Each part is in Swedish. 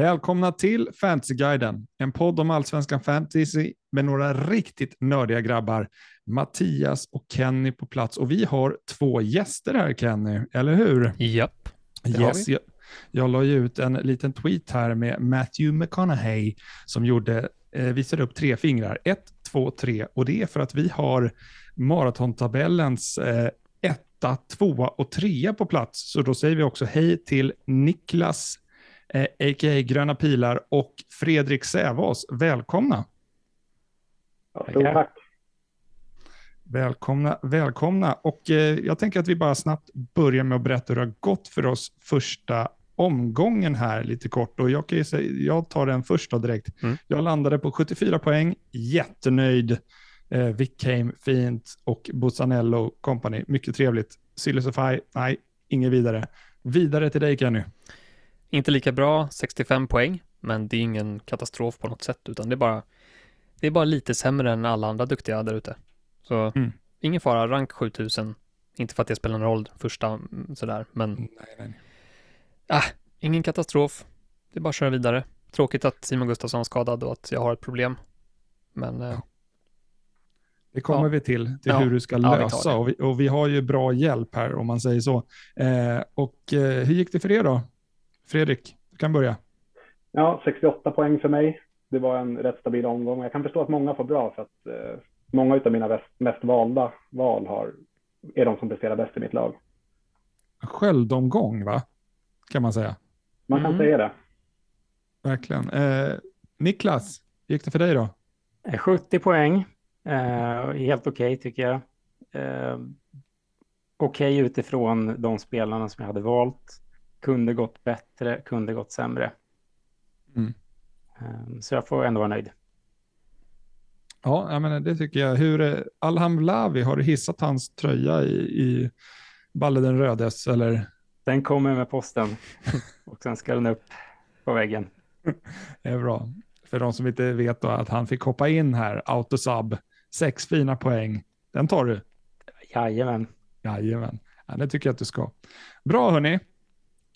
Välkomna till Fantasyguiden, en podd om allsvenskan fantasy med några riktigt nördiga grabbar. Mattias och Kenny på plats och vi har två gäster här Kenny, eller hur? Japp, det yes, jag, jag la ju ut en liten tweet här med Matthew McConaughey som gjorde, eh, visade upp tre fingrar, ett, två, tre och det är för att vi har maratontabellens eh, etta, tvåa och trea på plats. Så då säger vi också hej till Niklas eh, a.k.a. Gröna Pilar och Fredrik Sävås. Välkomna! Ja, tack! Välkomna, välkomna. Och eh, jag tänker att vi bara snabbt börjar med att berätta hur det har gått för oss första omgången här lite kort. Och jag, kan säga, jag tar den första direkt. Mm. Jag landade på 74 poäng, jättenöjd. Eh, Vic came fint och Bussanello Company, mycket trevligt. Silicify, nej, inget vidare. Vidare till dig Kenny. Inte lika bra, 65 poäng, men det är ingen katastrof på något sätt, utan det är bara, det är bara lite sämre än alla andra duktiga där ute. Så mm. ingen fara, rank 7000. Inte för att det spelar någon roll första mm, sådär, men nej, nej. Ah, ingen katastrof. Det är bara att köra vidare. Tråkigt att Simon Gustafsson är skadad och att jag har ett problem. Men eh, det kommer ja. vi till, till ja. hur du ska lösa. Ja, vi och, vi, och, vi, har ju bra hjälp här om man säger så. Eh, och eh, hur gick det för er då? Fredrik, du kan börja. Ja, 68 poäng för mig. Det var en rätt stabil omgång. Jag kan förstå att många får bra för att eh, många av mina mest, mest valda val har, är de som presterar bäst i mitt lag. Sköldomgång, va? Kan man säga. Man kan mm. säga det. Verkligen. Eh, Niklas, hur gick det för dig då? 70 eh, poäng. Eh, helt okej okay, tycker jag. Eh, okej okay utifrån de spelarna som jag hade valt. Kunde gått bättre, kunde gått sämre. Mm. Eh, så jag får ändå vara nöjd. Ja, menar, det tycker jag. Hur, Alham Lavi, har du hissat hans tröja i, i Balle den rödes eller? Den kommer med posten och sen ska den upp på väggen. Det är bra. För de som inte vet då att han fick hoppa in här, autosub, sex fina poäng. Den tar du? Jajamän. Jajamän. Ja, det tycker jag att du ska. Bra hörni.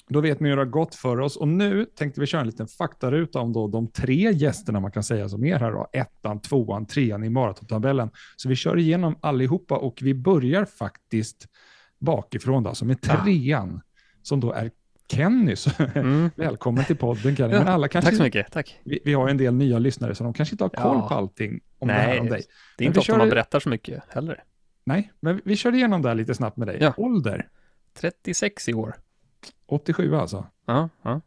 Då vet ni hur det har gått för oss och nu tänkte vi köra en liten faktaruta om då de tre gästerna man kan säga som är här då. Ettan, tvåan, trean i maratontabellen. Så vi kör igenom allihopa och vi börjar faktiskt bakifrån då, alltså med trean som då är Kenny. Mm. Välkommen till podden Kenny. Men alla kanske, tack så mycket. Tack. Vi, vi, har en del nya lyssnare så de kanske inte har koll ja. på allting om Nej, det här om dig. Det är inte ofta man berättar så mycket heller. Nej, men vi kör igenom det här lite snabbt med dig. Ja. Ålder? 36 i år. 87 alltså? Ja. ja.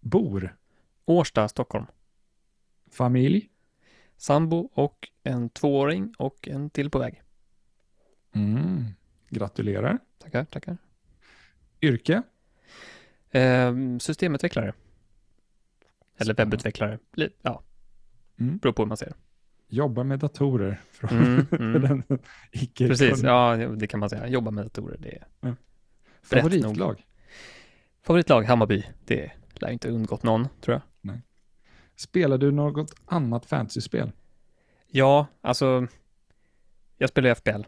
Bor? Årsta, Stockholm. Familj? Sambo och en tvååring och en till på väg. Mm. Gratulerar. Tackar, tackar. Yrke? Eh, systemutvecklare. Eller webbutvecklare. Ja, mm. beror på hur man ser Jobbar med datorer. Mm, mm. Precis, ja det kan man säga. Jobba med datorer, det är ja. Favoritlag? Favoritlag, Hammarby. Det lär inte undgått någon, tror jag. Nej. Spelar du något annat fantasyspel? Ja, alltså jag spelar i FBL.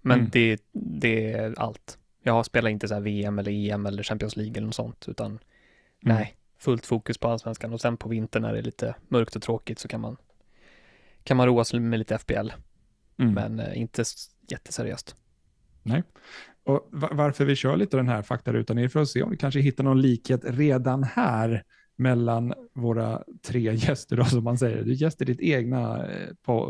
Men mm. det, det är allt. Jag spelar inte så här VM eller EM eller Champions League eller något sånt, utan mm. nej, fullt fokus på allsvenskan och sen på vintern när det är lite mörkt och tråkigt så kan man kan man roa sig med lite FBL, mm. men eh, inte jätteseriöst. Nej, och varför vi kör lite den här faktarutan är för att se om vi kanske hittar någon likhet redan här mellan våra tre gäster, då, som man säger. Du gäster ditt egna eh,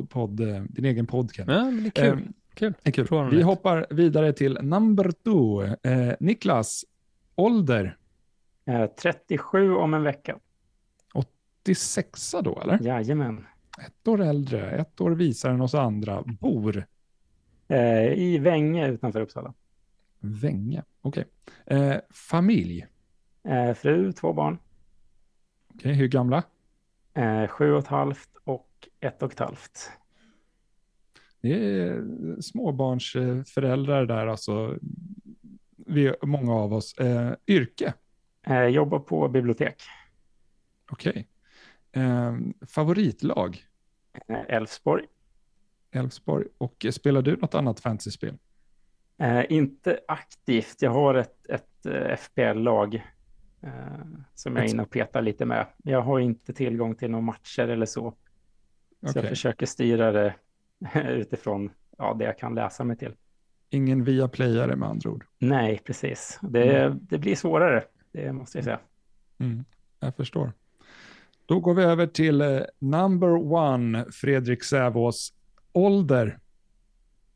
podd, eh, din egen podd, Ken. Ja, men det är kul. Eh, kul. Är kul. Vi hoppar vidare till number two. Eh, Niklas, ålder? Eh, 37 om en vecka. 86 då, eller? Jajamän. Ett år äldre, ett år visare än oss andra. Bor? Eh, I Vänge utanför Uppsala. Vänge, okej. Okay. Eh, familj? Eh, fru, två barn. Okej, okay. hur gamla? Eh, sju och ett halvt och ett och ett halvt. Det är småbarnsföräldrar där alltså. Vi, många av oss. Eh, yrke? Eh, jobbar på bibliotek. Okej. Okay. Eh, favoritlag? Elfsborg. Elfsborg. Och spelar du något annat fantasyspel? Eh, inte aktivt. Jag har ett, ett eh, FPL-lag eh, som jag är inne och petar lite med. Jag har inte tillgång till några matcher eller så. Så Okej. jag försöker styra det utifrån ja, det jag kan läsa mig till. Ingen via playare med andra ord. Nej, precis. Det, Mm. det blir svårare, det måste jag säga. Mm, jag förstår. Då går vi över till eh, number one, Fredrik Sävås. Ålder?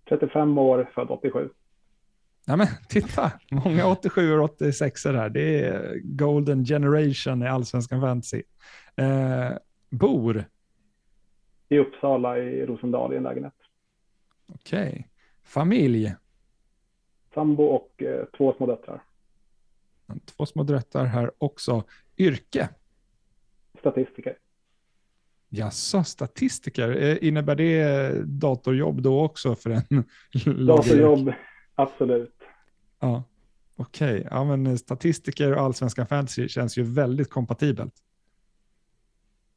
35 år, född 87. Ja, men titta, många 87 och 86 här. Det är golden generation i allsvenskan fantasy. Eh, bor? I Uppsala i Rosendal i en lägenhet. Okej. Familj? Sambo och eh, två små döttrar. Två små döttrar här också. Yrke? Statistiker. Jaså, statistiker. Eh, innebär det datorjobb då också för en? Datorjobb, absolut. Ja, okej. Ja, men statistiker och allsvenskan fantasy känns ju väldigt kompatibelt.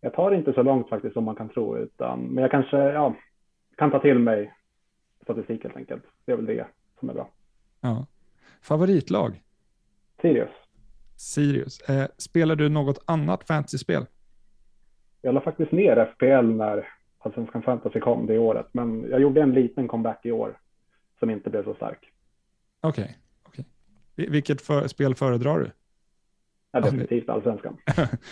Jag tar det inte så långt faktiskt som man kan tro, utan, men jag kanske ja, kan ta till mig statistik helt enkelt. Det är väl det som är bra. Ja. Favoritlag? Sirius. Sirius. Eh, spelar du något annat fantasyspel? Jag la faktiskt ner FPL när Allsvenskan Fantasy kom det året, men jag gjorde en liten comeback i år som inte blev så stark. Okej. okej. Vi- Vilket för, spel föredrar du? Ja, Ja, definitivt Allsvenskan.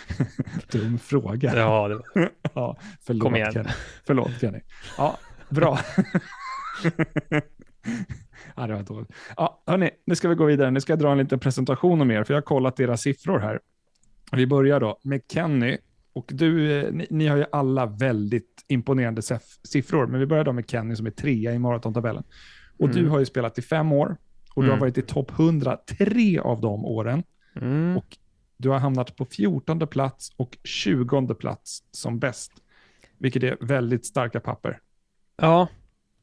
Dum fråga. Ja, det var... Ja, förlåt, Kom igen. Kenny. Förlåt Kenny. Ja, bra. ja, det var dåligt. Ja, hörni, nu ska vi gå vidare. Nu ska jag dra en liten presentation om er, för jag har kollat era siffror här. Vi börjar då med Kenny. Och du, eh, ni, ni har ju alla väldigt imponerande siffror, men vi börjar då med Kenny som är trea i maratontabellen. Och du Mm. har ju spelat i fem år och du har Mm. varit i topp 100 tre av de åren. Mm. Och du har hamnat på 14 plats och 20 plats som bäst. Vilket är väldigt starka papper. Ja,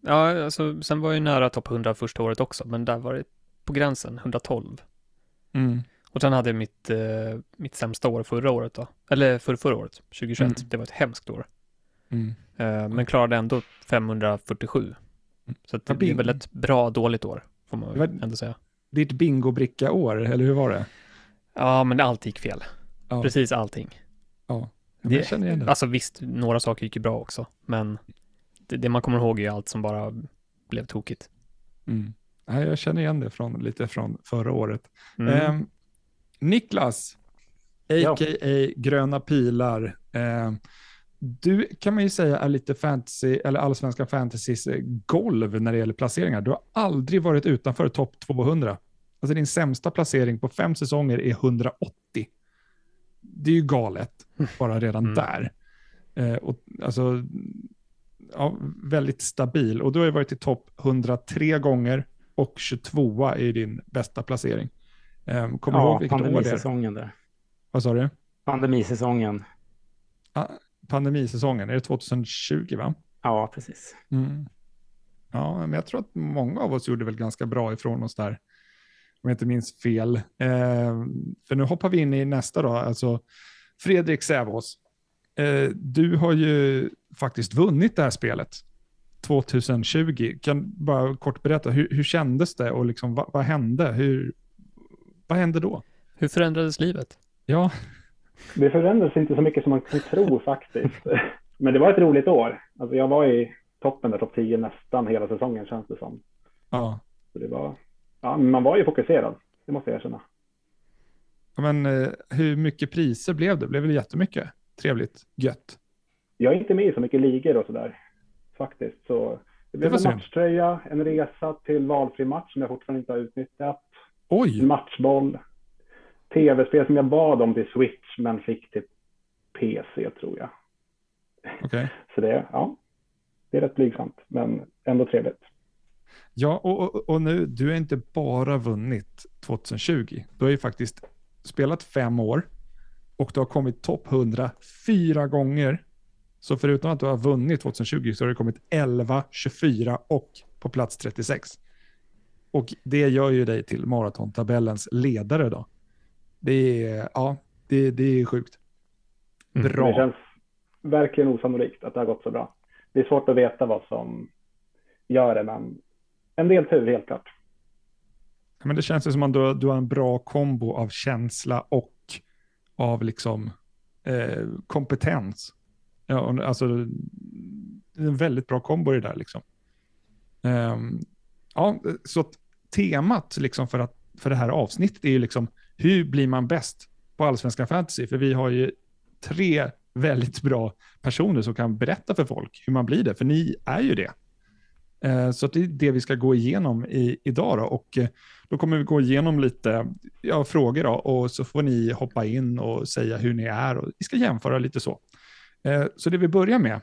ja alltså, sen var jag ju nära topp 100 första året också, men där var det på gränsen, 112. Mm. Och sen hade jag mitt, eh, mitt sämsta år förra året då, eller för förra året, 2021. Mm. Det var ett hemskt år. Mm. Eh, men klarade ändå 547. Så att Ja, det, bing. väl ett bra dåligt år, får man var- ändå säga. Ditt bingobricka-år, eller hur var det? Ja, men allt gick fel. Ja. Precis allting. Ja, men Det- jag känner igen det. Alltså visst, några saker gick ju bra också, men det, det man kommer ihåg är ju allt som bara blev tokigt. Mm. Nej, jag känner igen det från, lite från förra året. Mm. Ehm, Niklas, Ja. a.k.a. Gröna Pilar. Ehm, du kan man ju säga är lite fantasy, eller allsvenska fantasys eh, golv när det gäller placeringar. Du har aldrig varit utanför topp 200. Alltså din sämsta placering på fem säsonger är 180. Det är ju galet, bara redan Mm. där. Eh, och, alltså, ja, väldigt stabil. Och du har ju varit i topp 103 gånger och 22 är din bästa placering. Um, kommer du ihåg Ja, vilket år det är? pandemisäsongen där. Vad sa du? Pandemisäsongen. Ah, pandemisäsongen, är det 2020 va? Ja, precis. Mm. Ja, men jag tror att många av oss gjorde väl ganska bra ifrån oss där. Om jag inte minns fel. Eh, för nu hoppar vi in i nästa då, alltså Fredrik Sävås. Eh, du har ju faktiskt vunnit det här spelet 2020. Kan du bara kort berätta, hur, hur kändes det och liksom, vad, vad hände? Hur, vad hände då? Hur förändrades livet? Ja, Det förändrades inte så mycket som man kan tro faktiskt. Men det var ett roligt år. Alltså jag var i toppen där, topp 10 nästan hela säsongen känns det som. ja. Så det var, ja, man var ju fokuserad, det måste jag erkänna. Ja, Men eh, hur mycket priser blev det? Blev det jättemycket? Trevligt, gött. Jag är inte med i så mycket ligor och sådär faktiskt. Så det blev var en matchtröja, en resa till valfri match som jag fortfarande inte har utnyttjat, Oj, en matchboll, tv-spel som jag bad om till Switch men fick till PC tror jag. okej. Så det, ja, det är rätt blygsamt men ändå trevligt. Ja, och, och, och nu, du har inte bara vunnit 2020. Du har ju faktiskt spelat fem år och du har kommit topp 100 fyra gånger. Så förutom att du har vunnit 2020 så har du kommit 11, 24 och på plats 36. Och det gör ju dig till maratontabellens ledare då. Det är, ja, det, det är sjukt. Mm. Det Bra. känns verkligen osannolikt att det har gått så bra. Det är svårt att veta vad som gör det men en del tur helt klart. Men det känns ju som att du, du har en bra kombo av känsla och av liksom, eh, kompetens. Ja, alltså, det är en väldigt bra kombo det där. Liksom. Um, ja, så temat liksom för, att, för det här avsnittet är ju liksom, hur blir man bäst på allsvenska Fantasy? För vi har ju tre väldigt bra personer som kan berätta för folk hur man blir det, för ni är ju det. Eh, så det är det vi ska gå igenom i, idag då. och eh, då kommer vi gå igenom lite ja, frågor då, och så får ni hoppa in och säga hur ni är och vi ska jämföra lite så. Eh, så det vi börjar med,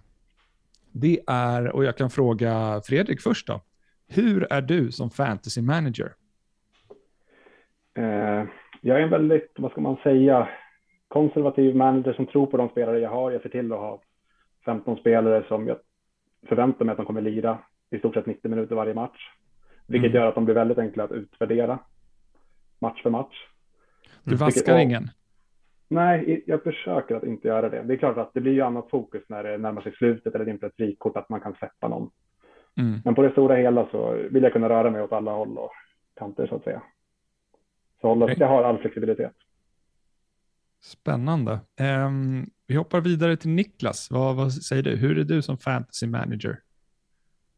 det är, och jag kan fråga Fredrik först då, hur är du som fantasy manager? Uh, jag är en väldigt, vad ska man säga, konservativ manager som tror på de spelare jag har. Jag ser till att ha 15 spelare som jag förväntar mig att de kommer lira i stort sett 90 minuter varje match. Vilket mm. gör att de blir väldigt enkla att utvärdera match för match. Du vaskar vilket, ingen? Nej, jag försöker att inte göra det. Det är klart att det blir ju annat fokus när det närmar sig slutet eller inför ett frikort, att man kan släppa någon. Mm. Men på det stora hela så vill jag kunna röra mig åt alla håll och kanter så att säga. Så jag har all flexibilitet. Spännande. Um, vi hoppar vidare till Niklas. Vad, vad, säger du? Hur är du som fantasy manager?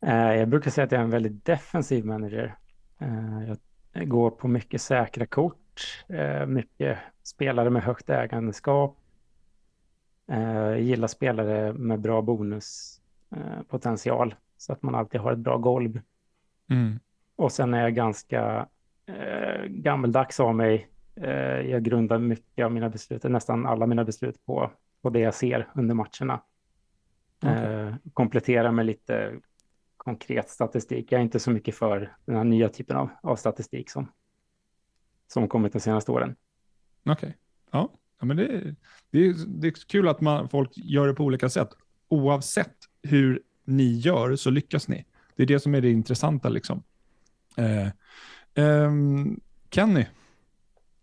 Uh, jag brukar säga att jag är en väldigt defensiv manager. Uh, jag går på mycket säkra kort, uh, mycket spelare med högt ägandeskap. Gillar spelare med bra bonuspotential så att man alltid har ett bra golv. Mm. Och sen är jag ganska eh, gammeldags av mig. Eh, jag grundar mycket av mina beslut, nästan alla mina beslut på, på det jag ser under matcherna. Okay. Eh, kompletterar med lite konkret statistik. Jag är inte så mycket för den här nya typen av, av statistik som, som kommit de senaste åren. Okej, okay. ja. ja, men det, det, är, det är kul att man, folk gör det på olika sätt. Oavsett hur ni gör så lyckas ni. Det är det som är det intressanta. Liksom. Eh, eh, Kenny,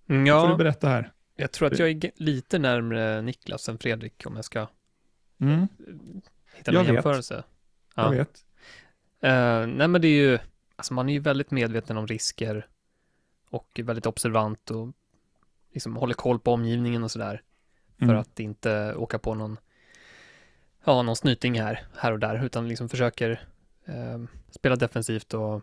mm, ja, får du berätta här. Jag tror att jag är lite närmare Niklas än Fredrik om jag ska mm. hitta någon jämförelse. Ja. Jag vet. Uh, nej men det är ju, alltså man är ju väldigt medveten om risker och väldigt observant och liksom håller koll på omgivningen och sådär. För mm. att inte åka på någon ja, någon snyting här, här och där, utan liksom försöker eh, spela defensivt och eh,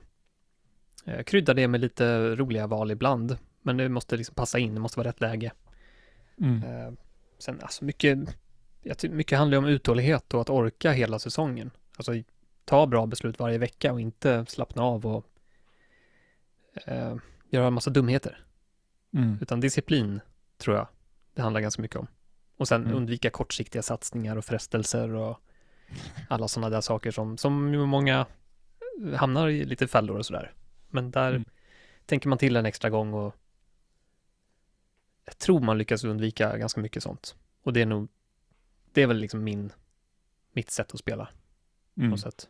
krydda det med lite roliga val ibland. Men det måste liksom passa in, det måste vara rätt läge. Mm. Eh, sen, alltså mycket, jag mycket handlar om uthållighet och att orka hela säsongen. Alltså ta bra beslut varje vecka och inte slappna av och eh, göra en massa dumheter. Mm. Utan disciplin, tror jag, det handlar ganska mycket om. Och sen mm. undvika kortsiktiga satsningar och frestelser och alla sådana där saker som, som många hamnar i lite fällor och sådär. Men där mm. tänker man till en extra gång och jag tror man lyckas undvika ganska mycket sånt. Och det är nog, det är väl liksom min, mitt sätt att spela. Mm. På sätt.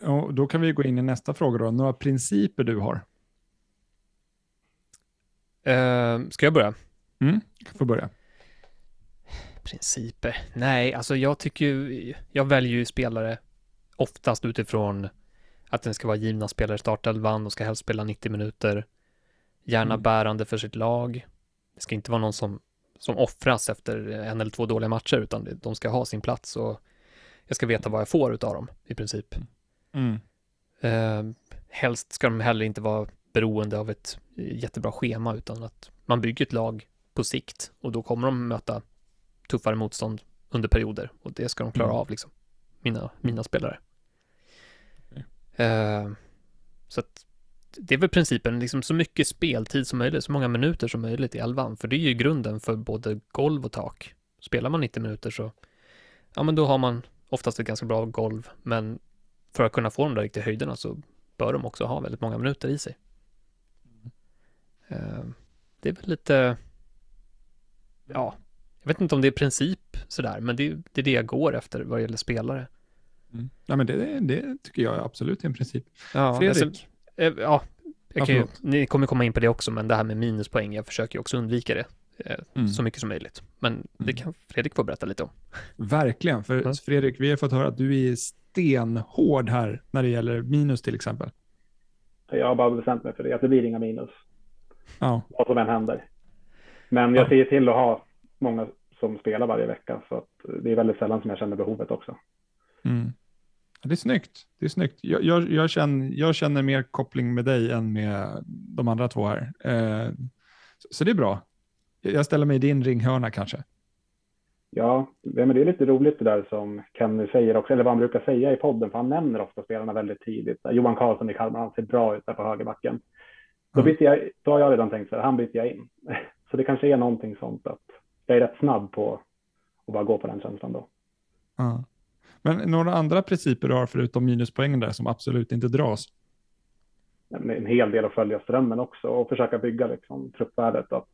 Och då kan vi gå in i nästa fråga då. Några principer du har? Uh, ska jag börja? Mm, får börja. Principer? Nej, alltså jag tycker ju, jag väljer ju spelare oftast utifrån att den ska vara givna spelare i startelvan och ska helst spela 90 minuter. Gärna mm. bärande för sitt lag. Det ska inte vara någon som, som offras efter en eller två dåliga matcher, utan de ska ha sin plats och jag ska veta vad jag får utav dem i princip. Mm. Eh, helst ska de heller inte vara beroende av ett jättebra schema, utan att man bygger ett lag på sikt och då kommer de möta tuffare motstånd under perioder och det ska de klara mm. av liksom. Mina, mina spelare. Uh, så att det är väl principen, liksom så mycket speltid som möjligt, så många minuter som möjligt i elvan, för det är ju grunden för både golv och tak. Spelar man 90 minuter så, ja men då har man oftast ett ganska bra golv, men för att kunna få de där riktiga höjderna så bör de också ha väldigt många minuter i sig. Uh, det är väl lite ja, jag vet inte om det är princip sådär, men det, det är det jag går efter vad det gäller spelare. Mm. Ja, men det, det tycker jag absolut är en princip. Ja, Fredrik? Alltså, ja, jag kan ju, ni kommer komma in på det också, men det här med minuspoäng, jag försöker också undvika det eh, mm. så mycket som möjligt. Men det mm. kan Fredrik få berätta lite om. Verkligen, för mm. Fredrik, vi har fått höra att du är stenhård här när det gäller minus till exempel. Jag har bara bestämt mig för det, att det blir inga minus. Ja. Vad som än händer. Men jag ser till att ha många som spelar varje vecka så att det är väldigt sällan som jag känner behovet också. Mm. Det är snyggt. Det är snyggt. Jag, jag, jag, känner, jag känner mer koppling med dig än med de andra två här. Eh, så, så det är bra. Jag ställer mig i din ringhörna kanske. Ja, men det är lite roligt det där som Kenny säger också, eller vad han brukar säga i podden, för han nämner ofta spelarna väldigt tidigt. Johan Karlsson i Kalmar, han ser bra ut där på högerbacken. Då, byter jag, då har jag redan tänkt så här, han byter jag in. Så det kanske är någonting sånt att jag är rätt snabb på att bara gå på den känslan då. Ja. Men några andra principer du har förutom minuspoängen där som absolut inte dras? En hel del att följa strömmen också och försöka bygga liksom, truppvärdet. Att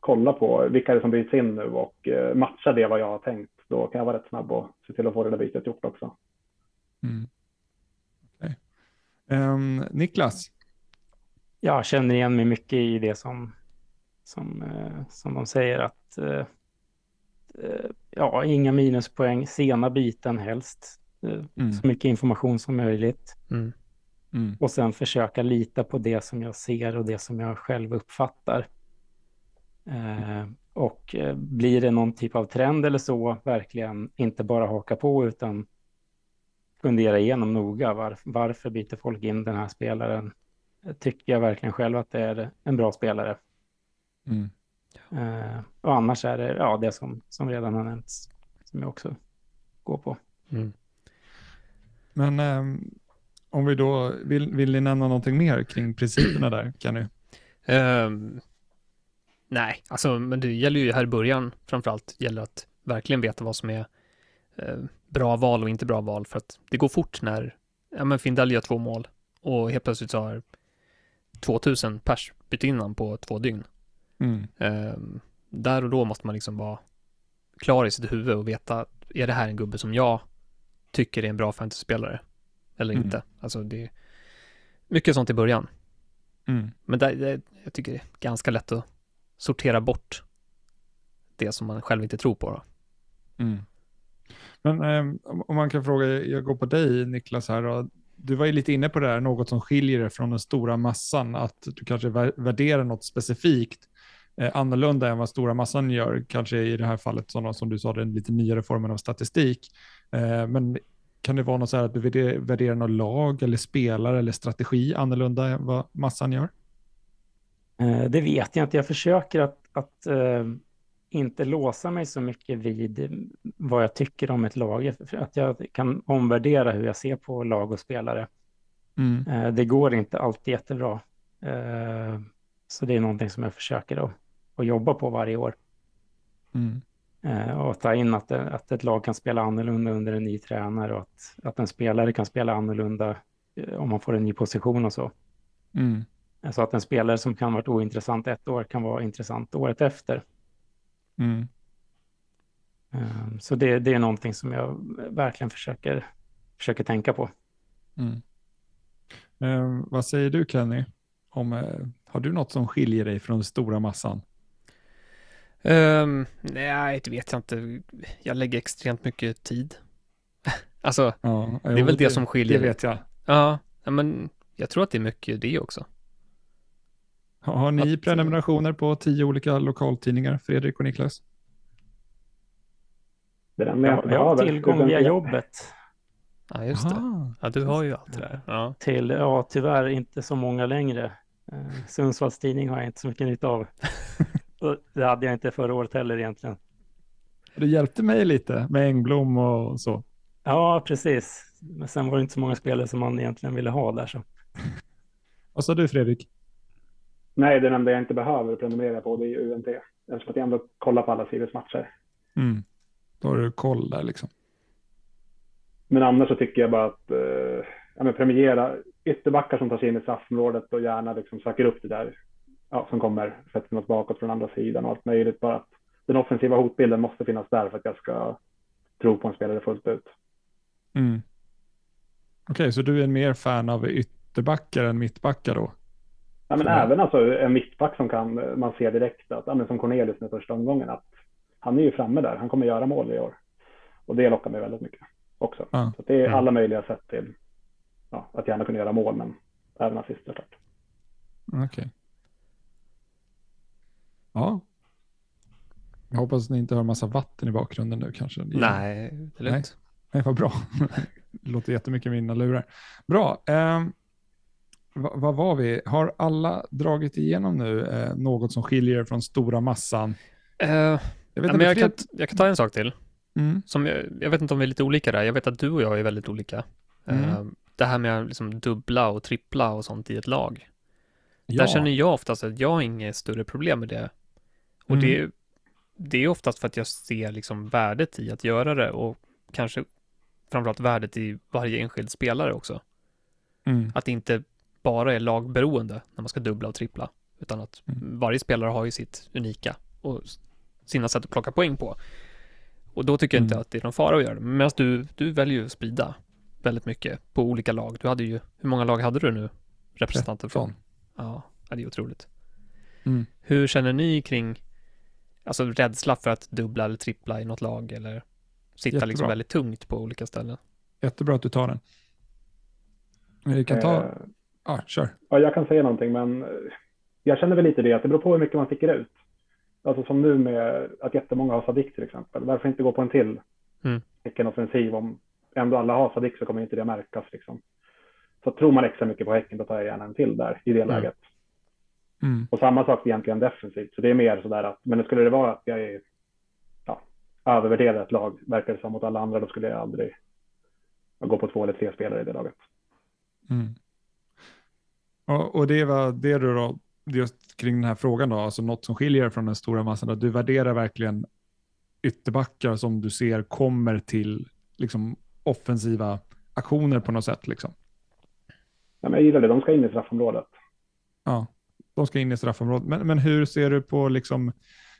kolla på vilka är det som byts in nu och eh, matcha det vad jag har tänkt. Då kan jag vara rätt snabb och se till att få det där bytet gjort också. Mm. Okay. Um, ehm, Niklas? Jag känner igen mig mycket i det som, som, eh, som de säger att eh ja, inga minuspoäng, sena byten helst. Eh, mm. Så mycket information som möjligt. Mm. Mm. Och sen försöka lita på det som jag ser och det som jag själv uppfattar. Eh, och eh, blir det någon typ av trend eller så, verkligen inte bara haka på utan fundera igenom noga var, varför byter folk in den här spelaren? Tycker jag verkligen själv att det är en bra spelare? Mm. Eh, och annars är det ja, det som, som redan har nämnts som jag också går på. Mm. Men eh, om vi då, vill, vill ni nämna någonting mer kring principerna där, Kenny? Um, Nej, alltså, men det gäller ju här i början framförallt, gäller att verkligen veta vad som är eh, bra val och inte bra val, för att det går fort när, ja men Findell gör två mål och helt plötsligt så har 2000 pers bytt in på två dygn. Mm. Eh, där och då måste man liksom vara klar i sitt huvud och veta, är det här en gubbe som jag tycker är en bra fantasyspelare eller mm. inte? Alltså det är mycket sånt i början. Mm. Men där, det, jag tycker det är ganska lätt att sortera bort det som man själv inte tror på. Mm. Men eh, om man kan fråga, jag går på dig Niklas här. Då. Du var ju lite inne på det här, något som skiljer dig från den stora massan, att du kanske värderar något specifikt annorlunda än vad stora massan gör, kanske i det här fallet sådana som du sa, den lite nyare formen av statistik. Eh, men kan det vara något så här att du värderar något lag eller spelare eller strategi annorlunda än vad massan gör? Eh, det vet jag inte. Jag försöker att, att inte låsa mig så mycket vid vad jag tycker om ett lag. Att jag kan omvärdera hur jag ser på lag och spelare. Mm. Det går inte alltid jättebra. Så det är någonting som jag försöker att, att jobba på varje år. Mm. Och ta in att, att ett lag kan spela annorlunda under en ny tränare och att, att en spelare kan spela annorlunda om man får en ny position och så. Mm. Så att en spelare som kan varit ointressant ett år kan vara intressant året efter. Mm. Ehm, så det, det, är någonting som jag verkligen försöker, försöker tänka på. Mm. Eh, vad säger du Kenny? Om, eh, har du något som skiljer dig från den stora massan? Um, nej, det vet jag inte. Jag lägger extremt mycket tid. alltså, ja, det är väl det, det, som skiljer. Det vet jag. Ja, men jag tror att det är mycket det också. Har ni att, prenumerationer på tio olika lokaltidningar, Fredrik och Niklas? Det är jag, jag har tillgång via jobbet. Ja, just det. Ja, du har ju allt det där. Ja. Till, ja, tyvärr inte så många längre. Eh, Sundsvalls tidning har jag inte så mycket nytta av. det hade jag inte förra året heller egentligen. Du hjälpte mig lite med Engblom och så. Ja, precis. Men sen var det inte så många spelare som man egentligen ville ha där. Så. Vad sa du Fredrik? Nej, det enda jag inte behöver prenumerera på det är UNT. Eftersom att jag ändå kollar på alla Sirius matcher. Mm. Då har du koll där liksom. Men annars så tycker jag bara att eh, ja, men premiera ytterbackar som tar sig in i straffområdet och gärna liksom söker upp det där ja, som kommer, sätter något bakåt från andra sidan och allt möjligt. Bara att den offensiva hotbilden måste finnas där för att jag ska tro på en spelare fullt ut. Mm. Okej, okay, så du är mer fan av ytterbackar än mittbackar då? Ja, men även alltså en mittback som kan, man ser direkt att, ja, men som Cornelius med första omgången, att han är ju framme där. Han kommer göra mål i år. Och det lockar mig väldigt mycket också. Ja. Så det är alla möjliga sätt till ja, att gärna kunna göra mål, men även assist såklart. Okej. Okay. Ja, Jag hoppas ni inte hör massa vatten i bakgrunden nu kanske. Nej, det är lugnt. Nej, vad bra. det låter jättemycket med mina lurar. Bra. Eh, vad, var vi? Har alla dragit igenom nu eh, något som skiljer från stora massan? Uh, jag, vet men jag, kan, jag kan ta en sak till. Mm. Som jag, jag, vet inte om vi är lite olika där. Jag vet att du och jag är väldigt olika. Mm. Uh, det här med att liksom dubbla och trippla och sånt i ett lag. Ja. Där känner jag oftast att jag har inget större problem med det. Och mm. det, det är oftast för att jag ser liksom värdet i att göra det och kanske framförallt värdet i varje enskild spelare också. Mm. Att det inte bara är lagberoende när man ska dubbla och trippla, utan att mm. varje spelare har ju sitt unika och sina sätt att plocka poäng på. Och då tycker jag inte mm. att det är någon fara att göra det. Medan du, du väljer ju att sprida väldigt mycket på olika lag. Du hade ju, hur många lag hade du nu? Representanter från? Ja, det är otroligt. Mm. Hur känner ni kring, alltså rädsla för att dubbla eller trippla i något lag eller sitta liksom Jättebra. liksom väldigt tungt på olika ställen? Jättebra att du tar den. Vi kan ta, eh, ah, kör. Ja, jag kan säga någonting, men jag känner väl lite det att det beror på hur mycket man sticker ut. Alltså som nu med att jättemånga har Sadik till exempel. Varför inte gå på en till mm. Häcken-offensiv? Om ändå alla har Sadik så kommer inte det märkas. Liksom. Så tror man extra mycket på Häcken, då tar jag gärna en till där i det mm. läget. Mm. Och samma sak egentligen defensivt. Så det är mer sådär att, men skulle det vara att jag är ja, övervärderar ett lag, verkar det som mot alla andra, då skulle jag aldrig gå på två eller tre spelare i det laget. Mm. Och, och det var det du då, just kring den här frågan då, alltså något som skiljer från den stora massan, att du värderar verkligen ytterbackar som du ser kommer till liksom, offensiva aktioner på något sätt. Liksom. Ja, men jag gillar det, de ska in i straffområdet. Ja, de ska in i straffområdet. Men, men hur ser du på, liksom,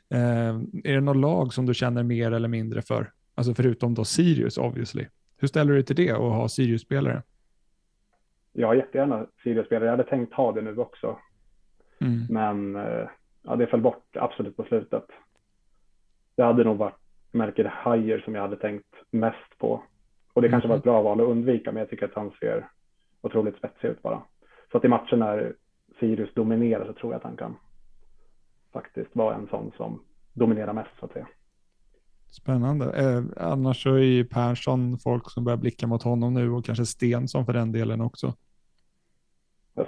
eh, är det något lag som du känner mer eller mindre för? Alltså förutom då Sirius obviously. Hur ställer du dig till det och ha Sirius-spelare? Jag har jättegärna Sirius-spelare. Jag hade tänkt ha det nu också. Mm. Men eh, ja, det föll bort absolut på slutet. Det hade nog varit märket Hajer som jag hade tänkt mest på. Och det kanske var ett mm. bra val att undvika, men jag tycker att han ser otroligt spetsig ut bara. Så att i matchen när Sirius dominerar så tror jag att han kan faktiskt vara en sån som dominerar mest så att säga. Spännande. Eh, annars så är ju Persson folk som börjar blicka mot honom nu och kanske Stensson för den delen också.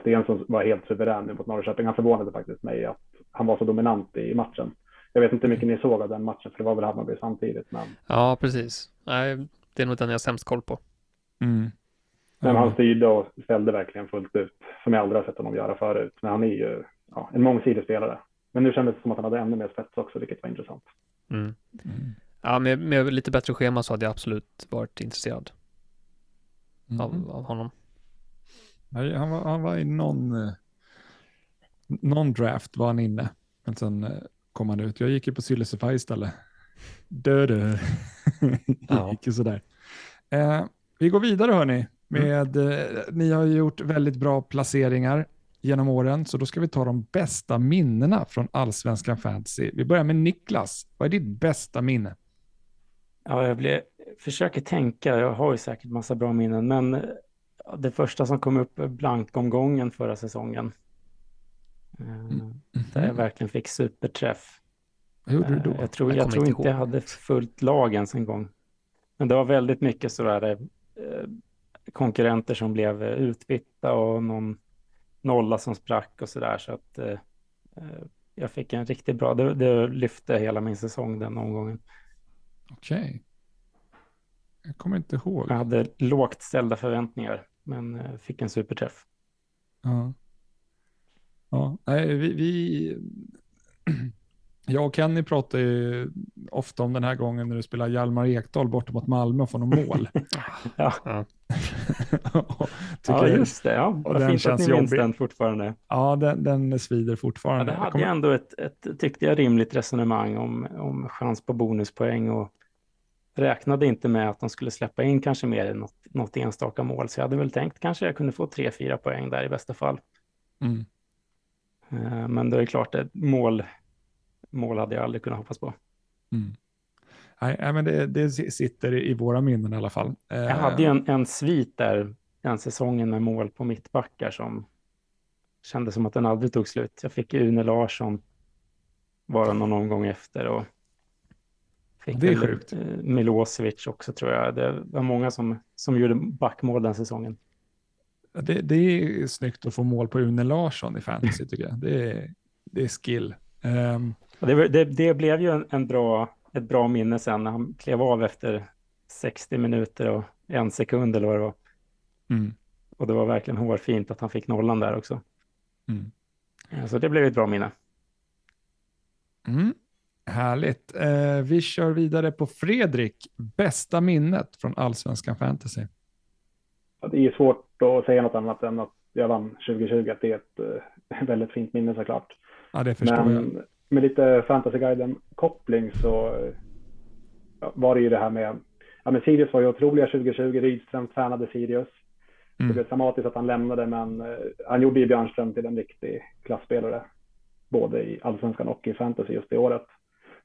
Stensson var helt suverän nu mot Norrköping. Han förvånade faktiskt mig att han var så dominant i matchen. Jag vet inte hur mycket ni såg av den matchen, för det var väl Hammarby samtidigt. Men... Ja, precis. Nej, det är nog den jag har sämst koll på. Mm. Men han styrde och ställde verkligen fullt ut, som jag aldrig har sett honom göra förut. Men han är ju ja, en mångsidig spelare. Men nu kändes det som att han hade ännu mer spets också, vilket var intressant. Mm. Mm. Ja, med, med, lite bättre schema så hade jag absolut varit intresserad mm. av, av, honom. Han var, han var i någon, eh, någon draft var han inne, men sen eh, kom han ut. Jag gick ju på Sylisify istället. Dö, dö. Ja. gick ju sådär. Eh, vi går vidare hörni. Med, mm. eh, ni har gjort väldigt bra placeringar genom åren, så då ska vi ta de bästa minnena från allsvenskan fantasy. Vi börjar med Niklas. Vad är ditt bästa minne? Ja, jag blir, försöker tänka. Jag har ju säkert massa bra minnen, men det första som kom upp är blankomgången förra säsongen. Mm. Där jag verkligen fick superträff. Vad gjorde du då? Jag tror, jag, jag tror inte, jag hade fullt lag ens en gång. Men det var väldigt mycket sådär eh, konkurrenter som blev utbytta och någon nolla som sprack och sådär. Så att eh, jag fick en riktigt bra, det, det lyfte hela min säsong den omgången. Okej. Okay. Jag kommer inte ihåg. Jag hade lågt ställda förväntningar, men eh, fick en superträff. Ja. Ja, nej, vi, vi... Jag och Kenny pratar ju ofta om den här gången när du spelar Hjalmar Ekdal borta mot Malmö och får någon mål. ja. ja, just det. Ja. Vad fint att ni minns den fortfarande. Ja, den, den svider fortfarande. Ja, det hade jag ändå ett, ett, tyckte jag, rimligt resonemang om, om chans på bonuspoäng och räknade inte med att de skulle släppa in kanske mer än något, något enstaka mål. Så jag hade väl tänkt kanske jag kunde få tre, fyra poäng där i bästa fall. Mm. Eh, men det är klart, ett mål, mål hade jag aldrig kunnat hoppas på. Mm. Nej, men det, det, sitter i våra minnen i alla fall. Jag hade ju en, en svit där den säsongen med mål på mittbackar som kändes som att den aldrig tog slut. Jag fick Une Larsson bara någon omgång efter och Fick det är sjukt. eh, Milosevic också tror jag. Det var många som, som gjorde backmål den säsongen. Det, det är snyggt att få mål på Une Larsson i fantasy tycker jag. Det är, det är skill. Um, det, det, det blev ju en, en bra, ett bra minne sen när han klev av efter 60 minuter och en sekund eller vad det var. mm, Och det var verkligen hårfint att han fick nollan där också. mm. Så det blev ett bra minne. Mm. Härligt. Eh, vi kör vidare på Fredrik. Bästa minnet från Allsvenskan Fantasy. Ja, Det är svårt att säga något annat än att jag vann 2020, att det är ett eh, väldigt fint minne såklart. Ja, det förstår jag. Med lite Fantasyguiden-koppling så ja, var det ju det här med, ja men Sirius var ju otroliga 2020, Rydström tränade Sirius. Det Mm. blev dramatiskt att han lämnade, men eh, han gjorde ju Björnström till en riktig klassspelare, både i allsvenskan och i fantasy just det året.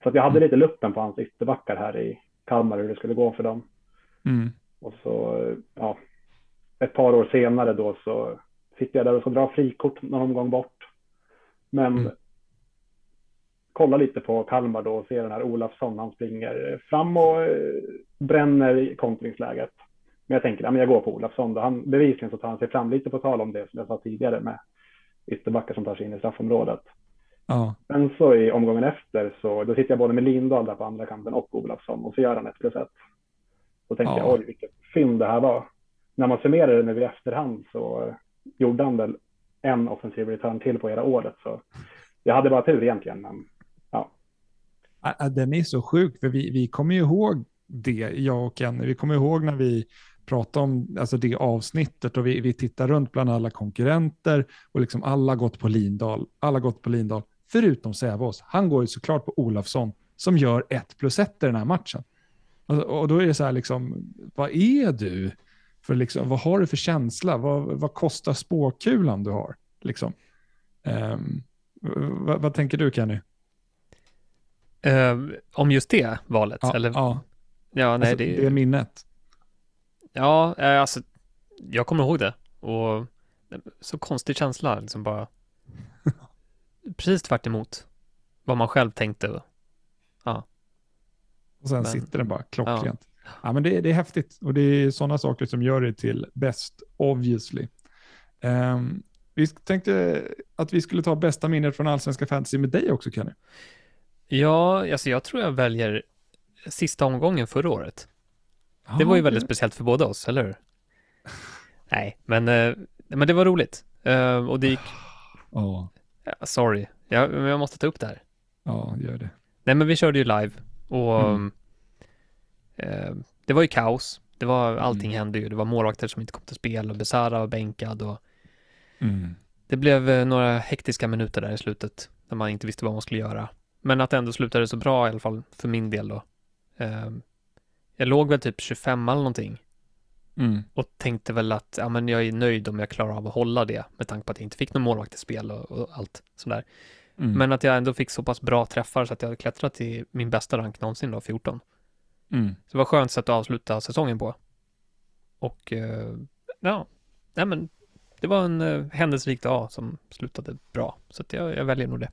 Så att jag hade lite luppen på hans ytterbackar här i Kalmar, hur det skulle gå för dem. Mm. Och så, ja, ett par år senare då så sitter jag där och ska dra frikort någon omgång bort. Men Mm. Kolla lite på Kalmar då och ser den här Olafsson, han springer fram och eh, bränner i kontringsläget. Men jag tänker, ja, men jag går på Olafsson då. Han, bevisligen så tar han sig fram lite på tal om det som jag sa tidigare med ytterbackar som tar sig in i straffområdet. Ja. Men så i omgången efter så då sitter jag både med Lindahl där på andra kanten och Olafsson och så gör han ett plus ett. Då tänkte Ja. jag, oj vilket fynd det här var. När man summerar det nu i efterhand så gjorde han väl en offensiv return till på hela året. Så jag hade bara tur egentligen, men den är så sjuk, för vi, vi kommer ju ihåg det, jag och Kenny. Vi kommer ihåg när vi pratade om alltså det avsnittet och vi, vi tittar runt bland alla konkurrenter och liksom alla gått på Lindahl, alla gått på Lindahl, förutom Sävås. Han går ju såklart på Olafsson som gör ett plus ett i den här matchen. Och, och då är det så här, liksom, vad är du? För liksom, vad har du för känsla? Vad, vad kostar spåkulan du har? Liksom. Ehm, um, vad, vad tänker du Kenny? Eh, om just det valet? Ja, eller? ja. ja nej, Alltså, det, det är minnet. Ja, eh, alltså, jag kommer ihåg det. Och så konstig känsla, liksom bara. Precis tvärt emot vad man själv tänkte. Och sen Men- sitter den bara klockrent. Ja. men det, det är häftigt och det är sådana saker som gör det till bäst, obviously. Ehm, vi tänkte att vi skulle ta bästa minnet från Allsvenska Fantasy med dig också, Kenny. Ja, alltså jag tror jag väljer sista omgången förra året. Det var ju väldigt speciellt för båda oss, eller hur? Nej, men, eh, men det var roligt. Eh, och det gick, Ja, ja, sorry, jag, men jag måste ta upp det här. ja, gör det. Nej, men vi körde ju live och Mm. eh, det var ju kaos. Det var, allting Mm. hände ju. Det var målvakter som inte kom till spel och Besara var bänkad och Mm. det blev eh, några hektiska minuter där i slutet när man inte visste vad man skulle göra. Men att det ändå slutade så bra i alla fall för min del då. Eh, jag låg väl typ 25 eller någonting Mm. och tänkte väl att ja, men jag är nöjd om jag klarar av att hålla det med tanke på att jag inte fick någon målvakt i spel och, och allt sådär. Mm. Men att jag ändå fick så pass bra träffar så att jag klättrat till min bästa rank någonsin då, 14. Mm. Så det var skönt sätt att avsluta säsongen på. Och eh, ja, nej men det var en eh, händelserik dag som slutade bra. Så att jag, jag väljer nog det.